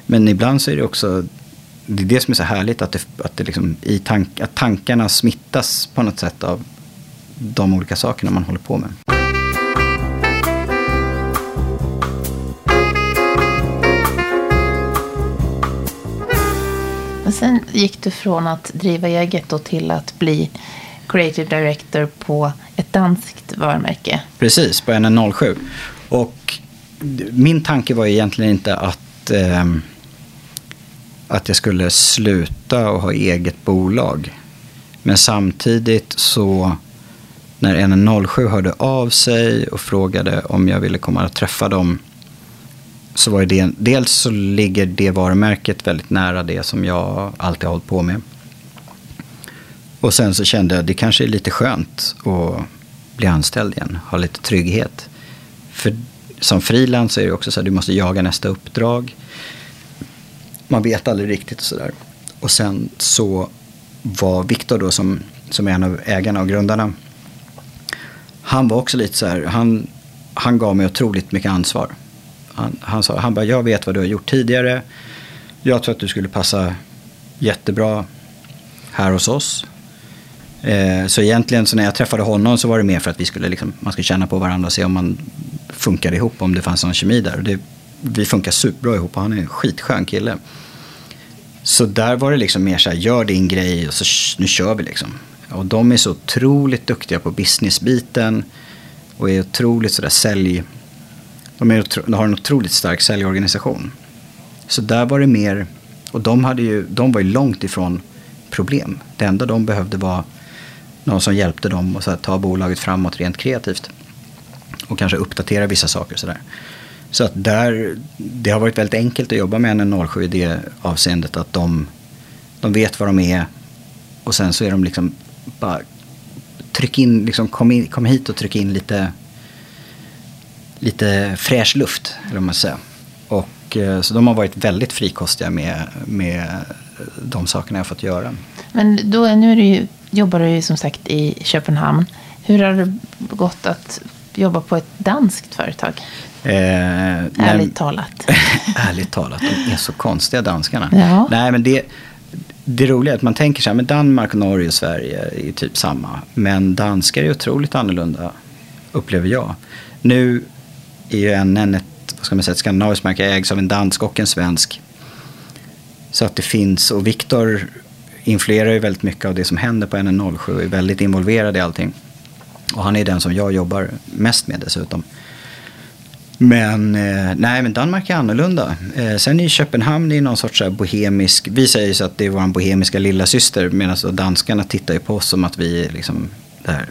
B: Men ibland så är det också, det är det som är så härligt att, det, att, det liksom, i tank, att tankarna smittas på något sätt av de olika sakerna man håller på med.
A: Men sen gick du från att driva eget till att bli creative director på ett danskt varumärke.
B: Precis, på NN07. Och min tanke var egentligen inte att, eh, att jag skulle sluta och ha eget bolag. Men samtidigt så när NN07 hörde av sig och frågade om jag ville komma och träffa dem så var det dels så ligger det varumärket väldigt nära det som jag alltid har hållit på med. Och sen så kände jag att det kanske är lite skönt att bli anställd igen, ha lite trygghet. För som frilans är det också så att du måste jaga nästa uppdrag. Man vet aldrig riktigt och sådär. Och sen så var Viktor då som, som är en av ägarna och grundarna. Han var också lite så här, han, han gav mig otroligt mycket ansvar. Han, han sa, han bara, jag vet vad du har gjort tidigare. jag tror att du skulle passa jättebra här hos oss. Eh, så egentligen så när jag träffade honom så var det mer för att vi skulle liksom, man skulle känna på varandra och se om man funkade ihop, om det fanns någon kemi där. Och det, vi funkar superbra ihop och han är en skitskön kille. Så där var det liksom mer så här, gör din grej och så nu kör vi liksom. Och de är så otroligt duktiga på businessbiten och är otroligt sådär sälj... De, är, de har en otroligt stark säljorganisation. Så där var det mer, och de, hade ju, de var ju långt ifrån problem. Det enda de behövde var någon som hjälpte dem att ta bolaget framåt rent kreativt. Och kanske uppdatera vissa saker sådär. Så att där, det har varit väldigt enkelt att jobba med en 07 i det avseendet att de, de vet vad de är och sen så är de liksom bara tryck in, liksom kom, in, kom hit och tryck in lite, lite fräsch luft, eller man säger. Och, eh, så de har varit väldigt frikostiga med, med de sakerna jag fått göra.
A: Men då, nu är du ju, jobbar du ju som sagt i Köpenhamn. Hur har det gått att jobba på ett danskt företag? Eh, ärligt
B: nej,
A: talat.
B: ärligt talat, de är så konstiga danskarna.
A: Ja.
B: Nej, men det, det roliga är att man tänker så här, men Danmark, Norge och Sverige är typ samma. Men danskar är otroligt annorlunda, upplever jag. Nu är ju NN ett, vad ska man säga, ett skandinaviskt märke, ägs av en dansk och en svensk. Så att det finns, och Viktor influerar ju väldigt mycket av det som händer på NN07 och är väldigt involverad i allting. Och han är den som jag jobbar mest med dessutom. Men eh, nej, men Danmark är annorlunda. Eh, sen i Köpenhamn är någon sorts bohemisk, vi säger ju så att det är vår bohemiska lilla syster medan danskarna tittar ju på oss som att vi är liksom det här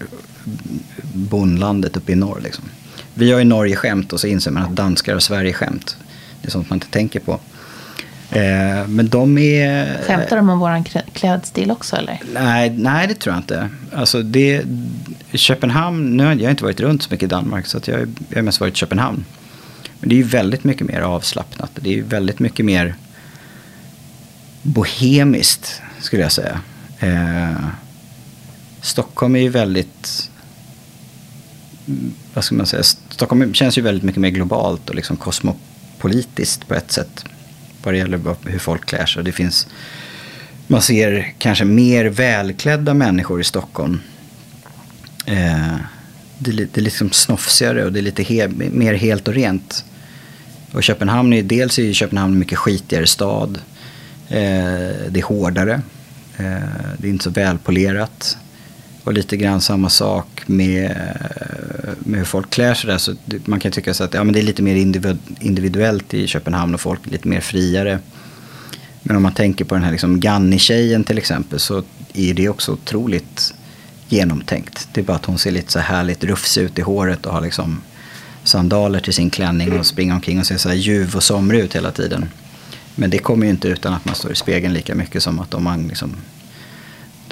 B: bondlandet uppe i norr. Liksom. Vi har ju Norge skämt och så inser man att danskar har Sverige skämt. Det är sånt man inte tänker på. Eh, men de är...
A: Skämtar de om vår klädstil också eller?
B: Nej, nej, det tror jag inte. Alltså det, Köpenhamn, nu har jag inte varit runt så mycket i Danmark så att jag, jag har mest varit i Köpenhamn. Men det är ju väldigt mycket mer avslappnat. Det är ju väldigt mycket mer bohemiskt skulle jag säga. Eh, Stockholm är ju väldigt, vad ska man säga, Stockholm känns ju väldigt mycket mer globalt och liksom kosmopolitiskt på ett sätt vad det gäller hur folk klär sig. Det finns, man ser kanske mer välklädda människor i Stockholm. Eh, det, är, det är liksom snofsigare och det är lite he, mer helt och rent. Och Köpenhamn är dels är Köpenhamn en mycket skitigare stad. Eh, det är hårdare. Eh, det är inte så välpolerat. Och lite grann samma sak med, med hur folk klär sig där. Så man kan tycka så att ja, men det är lite mer individuellt i Köpenhamn och folk är lite mer friare. Men om man tänker på den här liksom Ganni-tjejen till exempel så är det också otroligt genomtänkt. Det är bara att hon ser lite så härligt rufsig ut i håret och har liksom sandaler till sin klänning och springer omkring och ser så här ljuv och somrig ut hela tiden. Men det kommer ju inte utan att man står i spegeln lika mycket som att om man liksom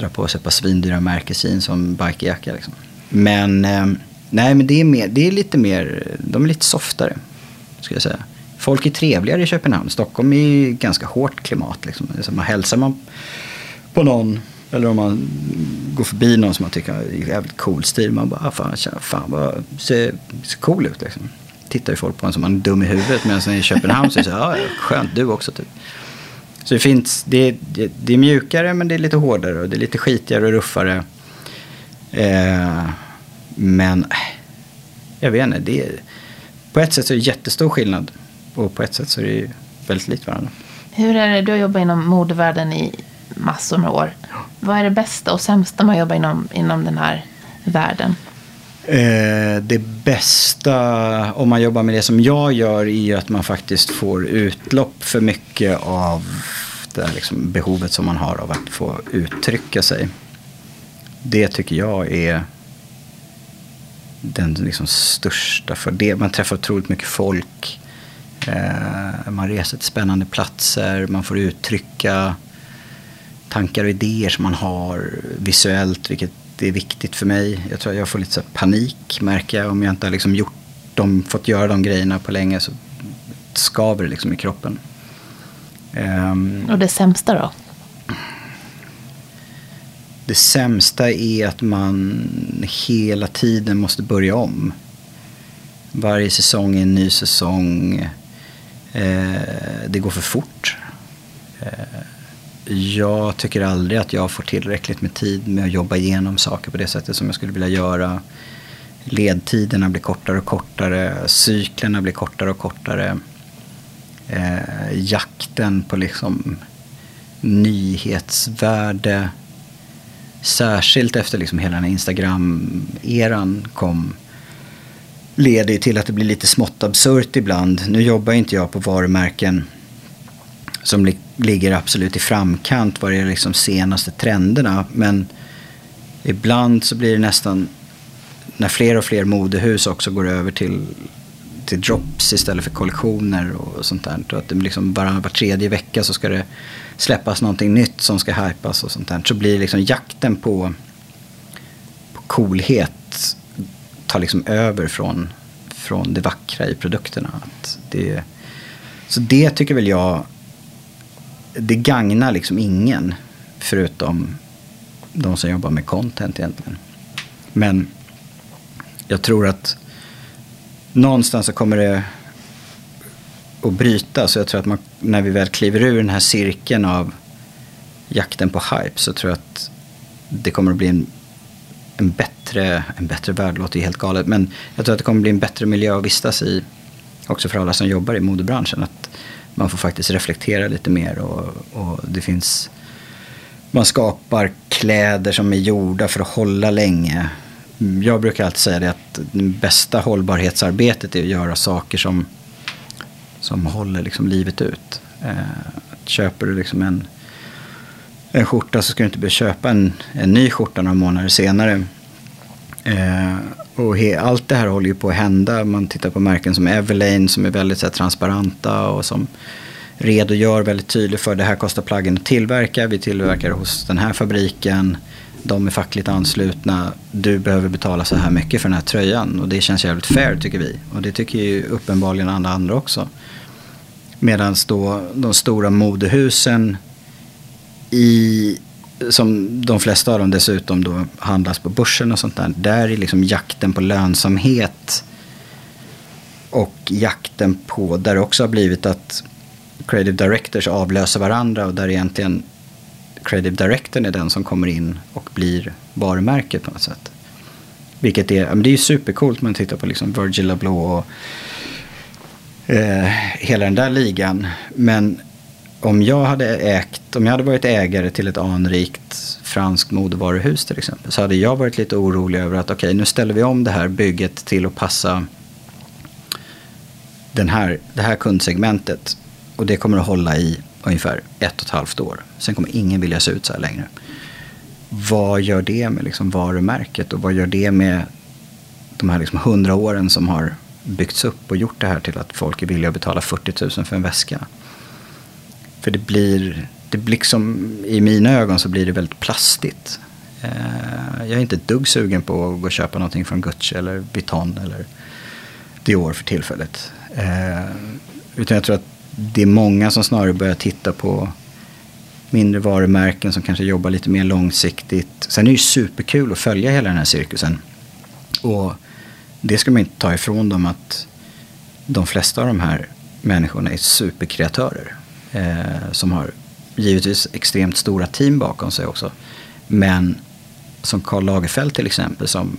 B: Dra på sig ett par svindyra märkesin som bikejacka. Liksom. Men, eh, nej, men det är, mer, det är lite mer, de är lite softare. Ska jag säga. Folk är trevligare i Köpenhamn. Stockholm är ju ganska hårt klimat. Liksom. Så man hälsar man på någon eller om man går förbi någon som man tycker är jävligt cool stil. Man bara, ah, fan, fan vad, ser, ser cool ut liksom. Tittar ju folk på en som man är dum i huvudet. Medan i Köpenhamn så är det så här, ja, skönt, du också typ. Så det finns, det, det, det, är mjukare men det är lite hårdare och det är lite skitigare och ruffare. Eh, men äh, jag vet inte, det är, på ett sätt så är det jättestor skillnad. Och på ett sätt så är det väldigt likt varandra.
A: Hur är det, du har jobbat inom modevärlden i massor med år. Vad är det bästa och sämsta med att jobba inom, inom den här världen?
B: Eh, det bästa om man jobbar med det som jag gör är att man faktiskt får utlopp för mycket av det liksom behovet som man har av att få uttrycka sig. Det tycker jag är den liksom största fördelen. Man träffar otroligt mycket folk. Eh, man reser till spännande platser. Man får uttrycka tankar och idéer som man har visuellt. Vilket det är viktigt för mig. Jag tror jag får lite så panik märker jag om jag inte har liksom gjort dem, fått göra de grejerna på länge så skaver det liksom i kroppen.
A: Um, och det sämsta då?
B: Det sämsta är att man hela tiden måste börja om. Varje säsong är en ny säsong. Eh, det går för fort jag tycker aldrig att jag får tillräckligt med tid med att jobba igenom saker på det sättet som jag skulle vilja göra. Ledtiderna blir kortare och kortare, cyklerna blir kortare och kortare. Eh, jakten på liksom nyhetsvärde, särskilt efter liksom hela den här Instagram-eran kom, leder ju till att det blir lite smått absurt ibland. Nu jobbar inte jag på varumärken som li ligger absolut i framkant vad det är liksom senaste trenderna. Men ibland så blir det nästan, när fler och fler modehus också går över till, till drops istället för kollektioner och sånt där. Och att det liksom bara var tredje vecka så ska det släppas någonting nytt som ska hypas och sånt där. Så blir liksom jakten på, på coolhet tar liksom över från, från det vackra i produkterna. Att det, så det tycker väl jag det gagnar liksom ingen förutom de som jobbar med content egentligen. Men jag tror att någonstans så kommer det att bryta. Så jag tror att man, när vi väl kliver ur den här cirkeln av jakten på hype så tror jag att det kommer att bli en, en bättre, en bättre värld, låter ju helt galet. Men jag tror att det kommer att bli en bättre miljö att vistas i. Också för alla som jobbar i modebranschen. Att man får faktiskt reflektera lite mer och, och det finns man skapar kläder som är gjorda för att hålla länge. Jag brukar alltid säga det att det bästa hållbarhetsarbetet är att göra saker som, som håller liksom livet ut. Eh, köper du liksom en, en skjorta så ska du inte behöva köpa en, en ny skjorta några månader senare. Eh, och he, allt det här håller ju på att hända. Man tittar på märken som Everlane som är väldigt så här, transparenta och som redogör väldigt tydligt för det här kostar plaggen att tillverka. Vi tillverkar hos den här fabriken. De är fackligt anslutna. Du behöver betala så här mycket för den här tröjan. Och det känns jävligt fair tycker vi. Och det tycker ju uppenbarligen alla andra också. Medan då de stora modehusen i som de flesta av dem dessutom då handlas på börsen och sånt där. Där är liksom jakten på lönsamhet och jakten på, där det också har blivit att creative directors avlöser varandra och där egentligen creative directorn är den som kommer in och blir varumärket på något sätt. Vilket är, men det är ju supercoolt man tittar på liksom Virgil Abloh och eh, hela den där ligan. Men om jag hade ägt, om jag hade varit ägare till ett anrikt franskt modevaruhus till exempel. Så hade jag varit lite orolig över att okej, okay, nu ställer vi om det här bygget till att passa den här, det här kundsegmentet. Och det kommer att hålla i ungefär ett och ett halvt år. Sen kommer ingen vilja se ut så här längre. Vad gör det med liksom varumärket och vad gör det med de här liksom hundra åren som har byggts upp och gjort det här till att folk är villiga att betala 40 000 för en väska? För det blir, det blir liksom, i mina ögon så blir det väldigt plastigt. Eh, jag är inte ett dugg sugen på att gå och köpa någonting från Gucci eller Vuitton eller Dior för tillfället. Eh, utan jag tror att det är många som snarare börjar titta på mindre varumärken som kanske jobbar lite mer långsiktigt. Sen är det ju superkul att följa hela den här cirkusen. Och det ska man inte ta ifrån dem att de flesta av de här människorna är superkreatörer. Eh, som har givetvis extremt stora team bakom sig också. Men som Karl Lagerfeld till exempel, som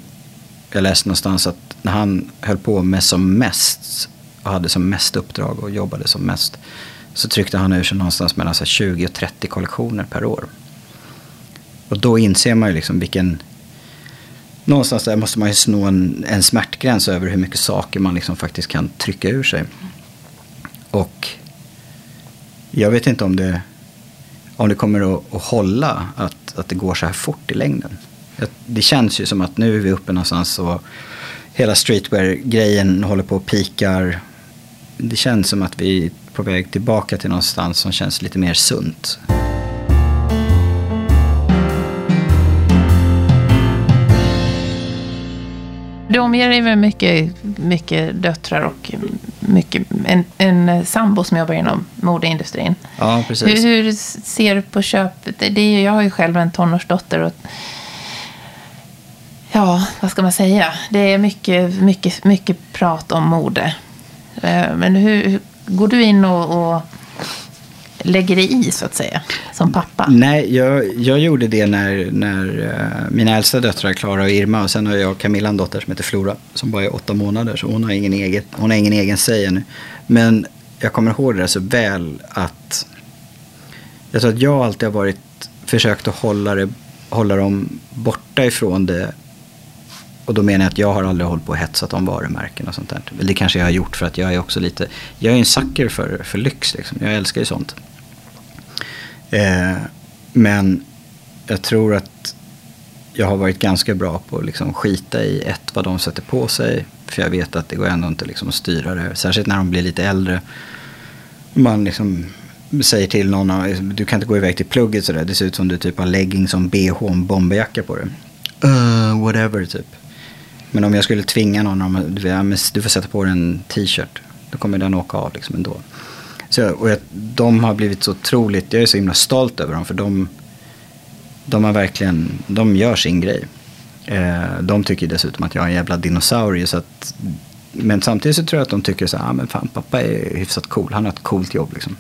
B: jag läste någonstans att när han höll på med som mest och hade som mest uppdrag och jobbade som mest så tryckte han ur sig någonstans mellan 20 och 30 kollektioner per år. Och då inser man ju liksom vilken... Någonstans där måste man ju snå en, en smärtgräns över hur mycket saker man liksom faktiskt kan trycka ur sig. Och jag vet inte om det, om det kommer att, att hålla att, att det går så här fort i längden. Det känns ju som att nu är vi uppe någonstans och hela streetwear-grejen håller på och pikar. Det känns som att vi är på väg tillbaka till någonstans som känns lite mer sunt.
A: Du omger dig med mycket, mycket döttrar och mycket, en, en sambo som jobbar inom modeindustrin.
B: Ja, precis.
A: Hur, hur ser du på köpet? Det är, jag har ju själv en tonårsdotter. Och, ja, vad ska man säga? Det är mycket, mycket, mycket prat om mode. Eh, men hur, går du in och, och lägger dig i så att säga, som pappa?
B: Nej, jag, jag gjorde det när, när eh, mina äldsta döttrar, Klara och Irma, och sen har jag Camilla en dotter som heter Flora, som bara är åtta månader, så hon har ingen, egen, hon har ingen egen säg ännu. Men jag kommer ihåg det så väl att jag tror att jag alltid har varit, försökt att hålla, det, hålla dem borta ifrån det och då menar jag att jag har aldrig hållit på och hetsat om varumärken och sånt där. Det kanske jag har gjort för att jag är också lite, jag är en sucker för, för lyx liksom. Jag älskar ju sånt. Eh, men jag tror att jag har varit ganska bra på att liksom skita i ett, vad de sätter på sig. För jag vet att det går ändå inte liksom att styra det. Särskilt när de blir lite äldre. Man liksom säger till någon, ah, du kan inte gå iväg till plugget sådär. Det ser ut som du typ har leggings som bh och en bomberjacka på dig. Uh, whatever typ. Men om jag skulle tvinga någon, om, du får sätta på dig en t-shirt. Då kommer den åka av liksom ändå. Så, och jag, de har blivit så otroligt, jag är så himla stolt över dem. För de, de har verkligen, de gör sin grej. Eh, de tycker dessutom att jag är en jävla dinosaurie. Så att, men samtidigt så tror jag att de tycker så här, ah, men fan pappa är hyfsat cool. Han har ett coolt jobb liksom.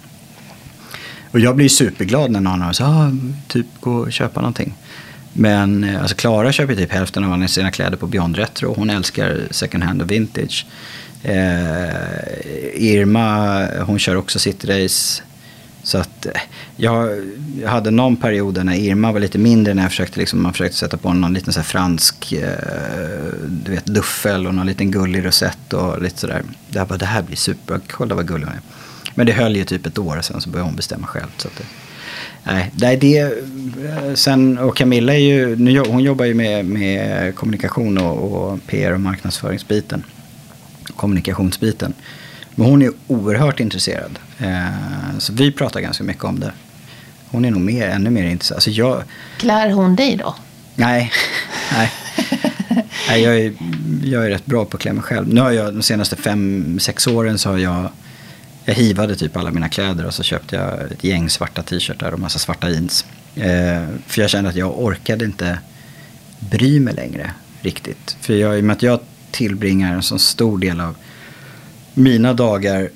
B: Och jag blir superglad när någon har så ah, typ gå och köpa någonting. Men eh, alltså Klara köper typ hälften av alla sina kläder på Beyond Retro. Hon älskar second hand och vintage. Eh, Irma, hon kör också cityrace. Så att eh, jag, hade någon period när Irma var lite mindre när jag försökte, liksom, man försökte sätta på någon liten så fransk eh, du vet, duffel och någon liten gullig rosett och lite sådär. Jag bara, det här blir super, kolla vad gullig hon är. Men det höll ju typ ett år, sen så började hon bestämma själv. Så att det, Nej, det det. Sen, och Camilla är ju, nu, hon jobbar ju med, med kommunikation och, och PR och marknadsföringsbiten. Kommunikationsbiten. Men hon är oerhört intresserad. Eh, så vi pratar ganska mycket om det. Hon är nog mer, ännu mer intresserad. Alltså jag,
A: Klär hon dig då?
B: Nej, nej. nej jag, är, jag är rätt bra på att klä mig själv. Nu har jag de senaste fem, sex åren så har jag jag hivade typ alla mina kläder och så köpte jag ett gäng svarta t-shirtar och massa svarta jeans. Eh, för jag kände att jag orkade inte bry mig längre riktigt. För jag, i och med att jag tillbringar en så stor del av mina dagar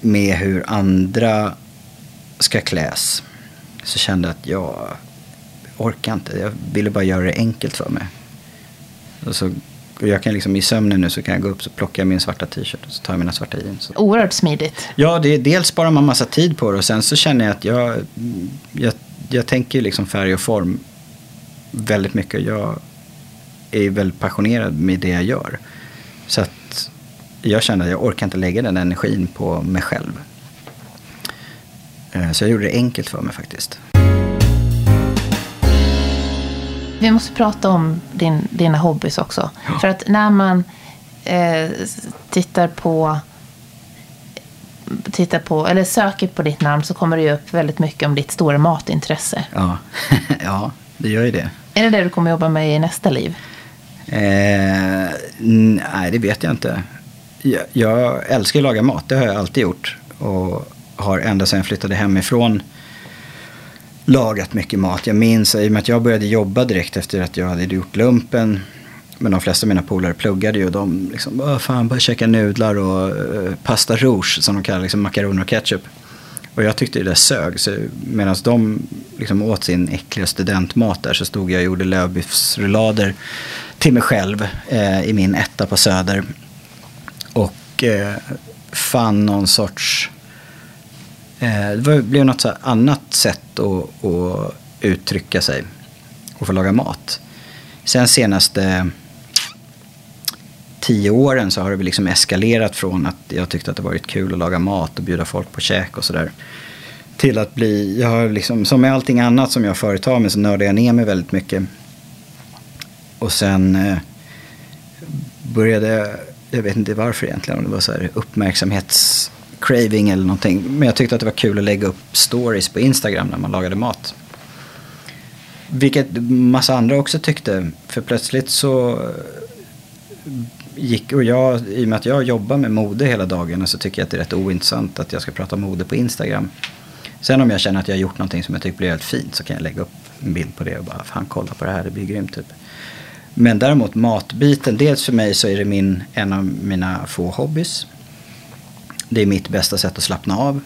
B: med hur andra ska kläs. Så kände jag att jag orkar inte. Jag ville bara göra det enkelt för mig. Och så jag kan liksom i sömnen nu så kan jag gå upp så plockar jag min svarta t-shirt och så tar jag mina svarta jeans.
A: Oerhört smidigt.
B: Ja, det, dels sparar man massa tid på det och sen så känner jag att jag, jag, jag tänker liksom färg och form väldigt mycket. Jag är väldigt passionerad med det jag gör. Så att jag känner att jag orkar inte lägga den energin på mig själv. Eh, så jag gjorde det enkelt för mig faktiskt.
A: Vi måste prata om din, dina hobbys också. Ja. För att när man eh, tittar på tittar på, eller söker på ditt namn så kommer det ju upp väldigt mycket om ditt stora matintresse.
B: Ja, ja det gör ju det.
A: Är det det du kommer jobba med i nästa liv?
B: Eh, nej, det vet jag inte. Jag, jag älskar att laga mat, det har jag alltid gjort. Och har ända sedan jag flyttade hemifrån lagat mycket mat. Jag minns, i och med att jag började jobba direkt efter att jag hade gjort lumpen. Men de flesta av mina polare pluggade ju och de liksom, fan, bara käka nudlar och uh, pasta rouge som de kallar liksom makaroner och ketchup. Och jag tyckte det där sög. Medan de liksom åt sin äckliga studentmat där så stod jag och gjorde lövbiffsrullader till mig själv eh, i min etta på Söder. Och eh, fann någon sorts Eh, det blev något annat sätt att, att uttrycka sig och få laga mat. Sen senaste tio åren så har det liksom eskalerat från att jag tyckte att det varit kul att laga mat och bjuda folk på käk och sådär. Till att bli, jag har liksom, som med allting annat som jag företar mig så nördar jag ner mig väldigt mycket. Och sen eh, började, jag vet inte varför egentligen, om det var så här uppmärksamhets craving eller någonting. Men jag tyckte att det var kul att lägga upp stories på Instagram när man lagade mat. Vilket massa andra också tyckte. För plötsligt så gick, och jag, i och med att jag jobbar med mode hela dagen så tycker jag att det är rätt ointressant att jag ska prata mode på Instagram. Sen om jag känner att jag har gjort någonting som jag tycker blir helt fint så kan jag lägga upp en bild på det och bara fan kolla på det här, det blir grymt typ. Men däremot matbiten, dels för mig så är det min, en av mina få hobbys. Det är mitt bästa sätt att slappna av.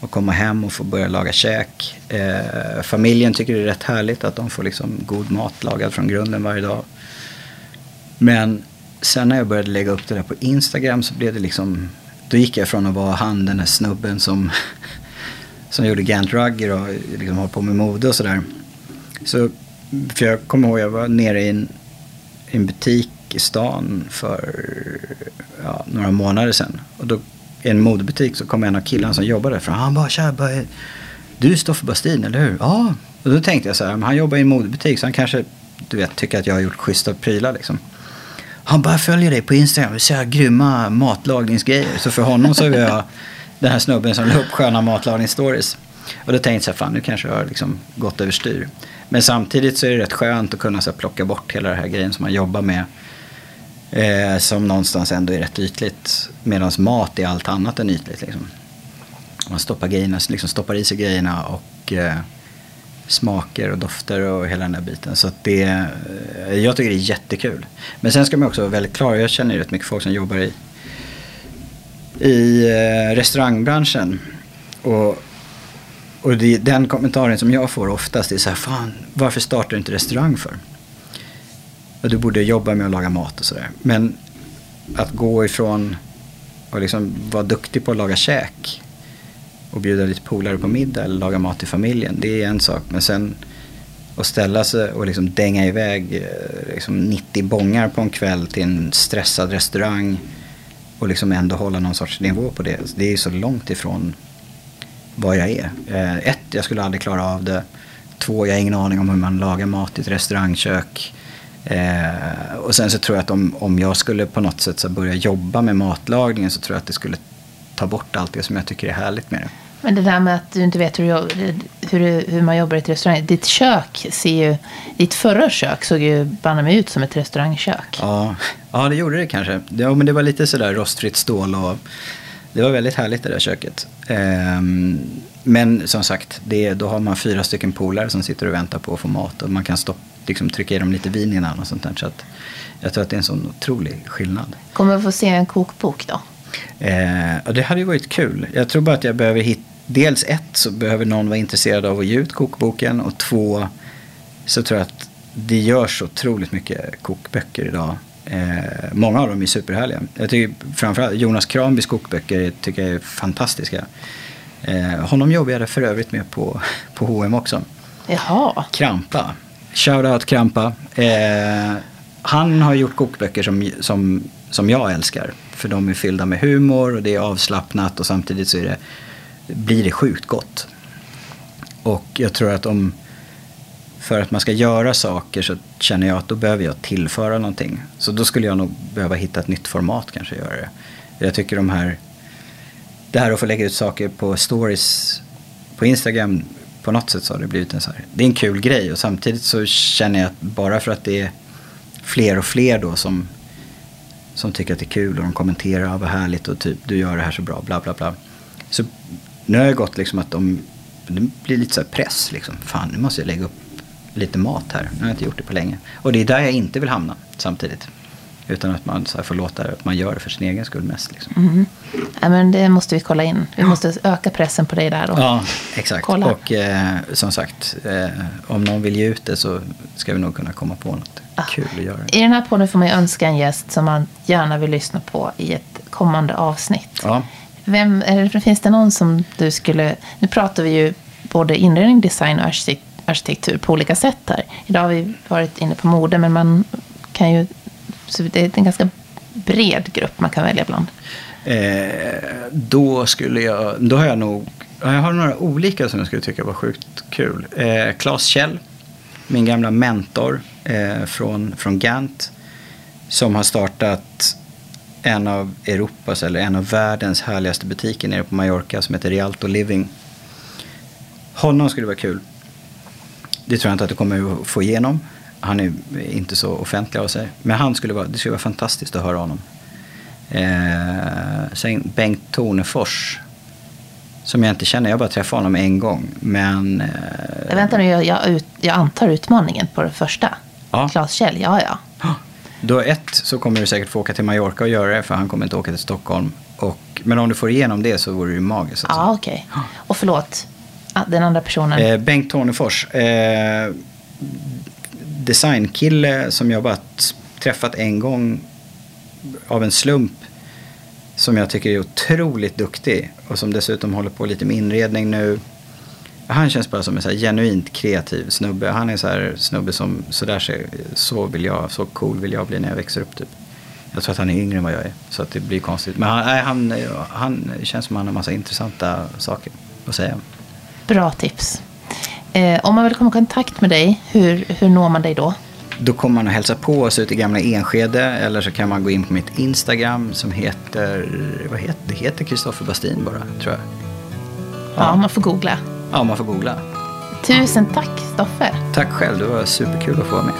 B: och komma hem och få börja laga käk. Eh, familjen tycker det är rätt härligt att de får liksom god mat lagad från grunden varje dag. Men sen när jag började lägga upp det där på Instagram så blev det liksom, då gick jag från att vara han den här snubben som, som gjorde Gant Rugger och liksom håller på med mode och sådär. Så, för jag kommer ihåg, jag var nere i en, i en butik i stan för ja, några månader sedan. Och då en modebutik så kom en av killarna som jobbade där fram. Han bara, tja, bara, du är Stoffe Bastin, eller hur? Ja. Och då tänkte jag så här, han jobbar i en modebutik så han kanske, du vet, tycker att jag har gjort schyssta prylar liksom. Han bara följer dig på Instagram du ser grymma matlagningsgrejer. Så för honom så är jag den här snubben som la upp sköna matlagningsstories. Och då tänkte jag så här, fan nu kanske jag har liksom gått överstyr. Men samtidigt så är det rätt skönt att kunna så här, plocka bort hela den här grejen som man jobbar med. Eh, som någonstans ändå är rätt ytligt. Medan mat är allt annat än ytligt. Liksom. Man stoppar, grejerna, liksom stoppar i sig grejerna och eh, smaker och dofter och hela den där biten. Så det, eh, jag tycker det är jättekul. Men sen ska man också vara väldigt klar. Jag känner ju rätt mycket folk som jobbar i, i eh, restaurangbranschen. Och, och det, den kommentaren som jag får oftast är så här, fan varför startar du inte restaurang för? Du borde jobba med att laga mat och sådär. Men att gå ifrån och liksom vara duktig på att laga käk och bjuda lite polare på middag eller laga mat till familjen. Det är en sak. Men sen att ställa sig och liksom dänga iväg eh, liksom 90 bångar på en kväll till en stressad restaurang och liksom ändå hålla någon sorts nivå på det. Det är så långt ifrån vad jag är. Eh, ett, jag skulle aldrig klara av det. Två, jag har ingen aning om hur man lagar mat i ett restaurangkök. Eh, och sen så tror jag att om, om jag skulle på något sätt så börja jobba med matlagningen så tror jag att det skulle ta bort allt det som jag tycker är härligt med det.
A: Men det där med att du inte vet hur, hur, hur man jobbar i ett restaurang. Ditt kök ser ju, ditt förra kök såg ju banne mig ut som ett restaurangkök.
B: Ja, ja det gjorde det kanske. Ja, men det var lite sådär rostfritt stål och det var väldigt härligt det där köket. Ehm, men som sagt, det, då har man fyra stycken polare som sitter och väntar på att få mat och man kan stoppa liksom trycka i dem lite vin innan och sånt där. Så att jag tror att det är en sån otrolig skillnad.
A: Kommer vi få se en kokbok då?
B: Eh, det hade ju varit kul. Jag tror bara att jag behöver hitta, dels ett så behöver någon vara intresserad av att ge ut kokboken och två så tror jag att det görs otroligt mycket kokböcker idag. Eh, många av dem är superhärliga. Jag tycker framförallt Jonas Kranbys kokböcker tycker jag är fantastiska. Eh, honom jobbar jag för övrigt med på, på H&M också.
A: Jaha.
B: Krampa. Shoutout Krampa. Eh, han har gjort kokböcker som, som, som jag älskar. För de är fyllda med humor och det är avslappnat och samtidigt så är det, blir det sjukt gott. Och jag tror att om för att man ska göra saker så känner jag att då behöver jag tillföra någonting. Så då skulle jag nog behöva hitta ett nytt format kanske göra det. Jag tycker de här, det här att få lägga ut saker på stories på Instagram på något sätt så har det blivit en så här, det är en kul grej och samtidigt så känner jag att bara för att det är fler och fler då som, som tycker att det är kul och de kommenterar, ah, vad härligt och typ du gör det här så bra, bla bla bla. Så nu har jag gått liksom att de, det blir lite så press liksom, fan nu måste jag lägga upp lite mat här, nu har jag inte gjort det på länge. Och det är där jag inte vill hamna samtidigt. Utan att man så får låta att man gör det för sin egen skull mest. Liksom.
A: Mm. Ja, men det måste vi kolla in. Vi måste öka pressen på dig där. Och
B: ja, exakt. Kolla. Och eh, som sagt, eh, om någon vill ge ut det så ska vi nog kunna komma på något ah. kul att göra.
A: I den här podden får man önska en gäst som man gärna vill lyssna på i ett kommande avsnitt.
B: Ja.
A: Vem, eller finns det någon som du skulle... Nu pratar vi ju både inredning, design och arkitektur på olika sätt här. Idag har vi varit inne på mode, men man kan ju så det är en ganska bred grupp man kan välja bland.
B: Eh, då skulle jag, då har jag nog, jag har några olika som jag skulle tycka var sjukt kul. Eh, Claes Kjell, min gamla mentor eh, från, från Gant. Som har startat en av Europas eller en av världens härligaste butiker nere på Mallorca som heter Rialto Living. Honom skulle vara kul. Det tror jag inte att du kommer att få igenom. Han är inte så offentlig av sig. Men han skulle vara, det skulle vara fantastiskt att höra honom. Eh, sen Bengt Tornefors. Som jag inte känner, jag bara träffade honom en gång. Men...
A: Eh, Vänta nu, jag, jag, jag, antar utmaningen på det första. Ja. Claes Kjell, ja ja.
B: Då ett så kommer du säkert få åka till Mallorca och göra det. För han kommer inte åka till Stockholm. Och, men om du får igenom det så vore det ju magiskt. Alltså.
A: Ja, okej. Och förlåt, ah, den andra personen.
B: Eh, Bengt Tornefors. Eh, designkille som jag bara träffat en gång av en slump. Som jag tycker är otroligt duktig. Och som dessutom håller på lite med inredning nu. Han känns bara som en så här genuint kreativ snubbe. Han är så här snubbe som så där ser, så vill jag, så cool vill jag bli när jag växer upp typ. Jag tror att han är yngre än vad jag är. Så att det blir konstigt. Men han, nej, han, han känns som att han har massa intressanta saker att säga.
A: Bra tips. Eh, om man vill komma i kontakt med dig, hur, hur når man dig då?
B: Då kommer man att hälsa på oss ute i gamla Enskede. Eller så kan man gå in på mitt Instagram som heter, vad heter det? heter Kristoffer Bastin bara, tror jag.
A: Ja, man får googla.
B: Ja, man får googla.
A: Tusen tack, Stoffe.
B: Tack själv, det var superkul att få vara med.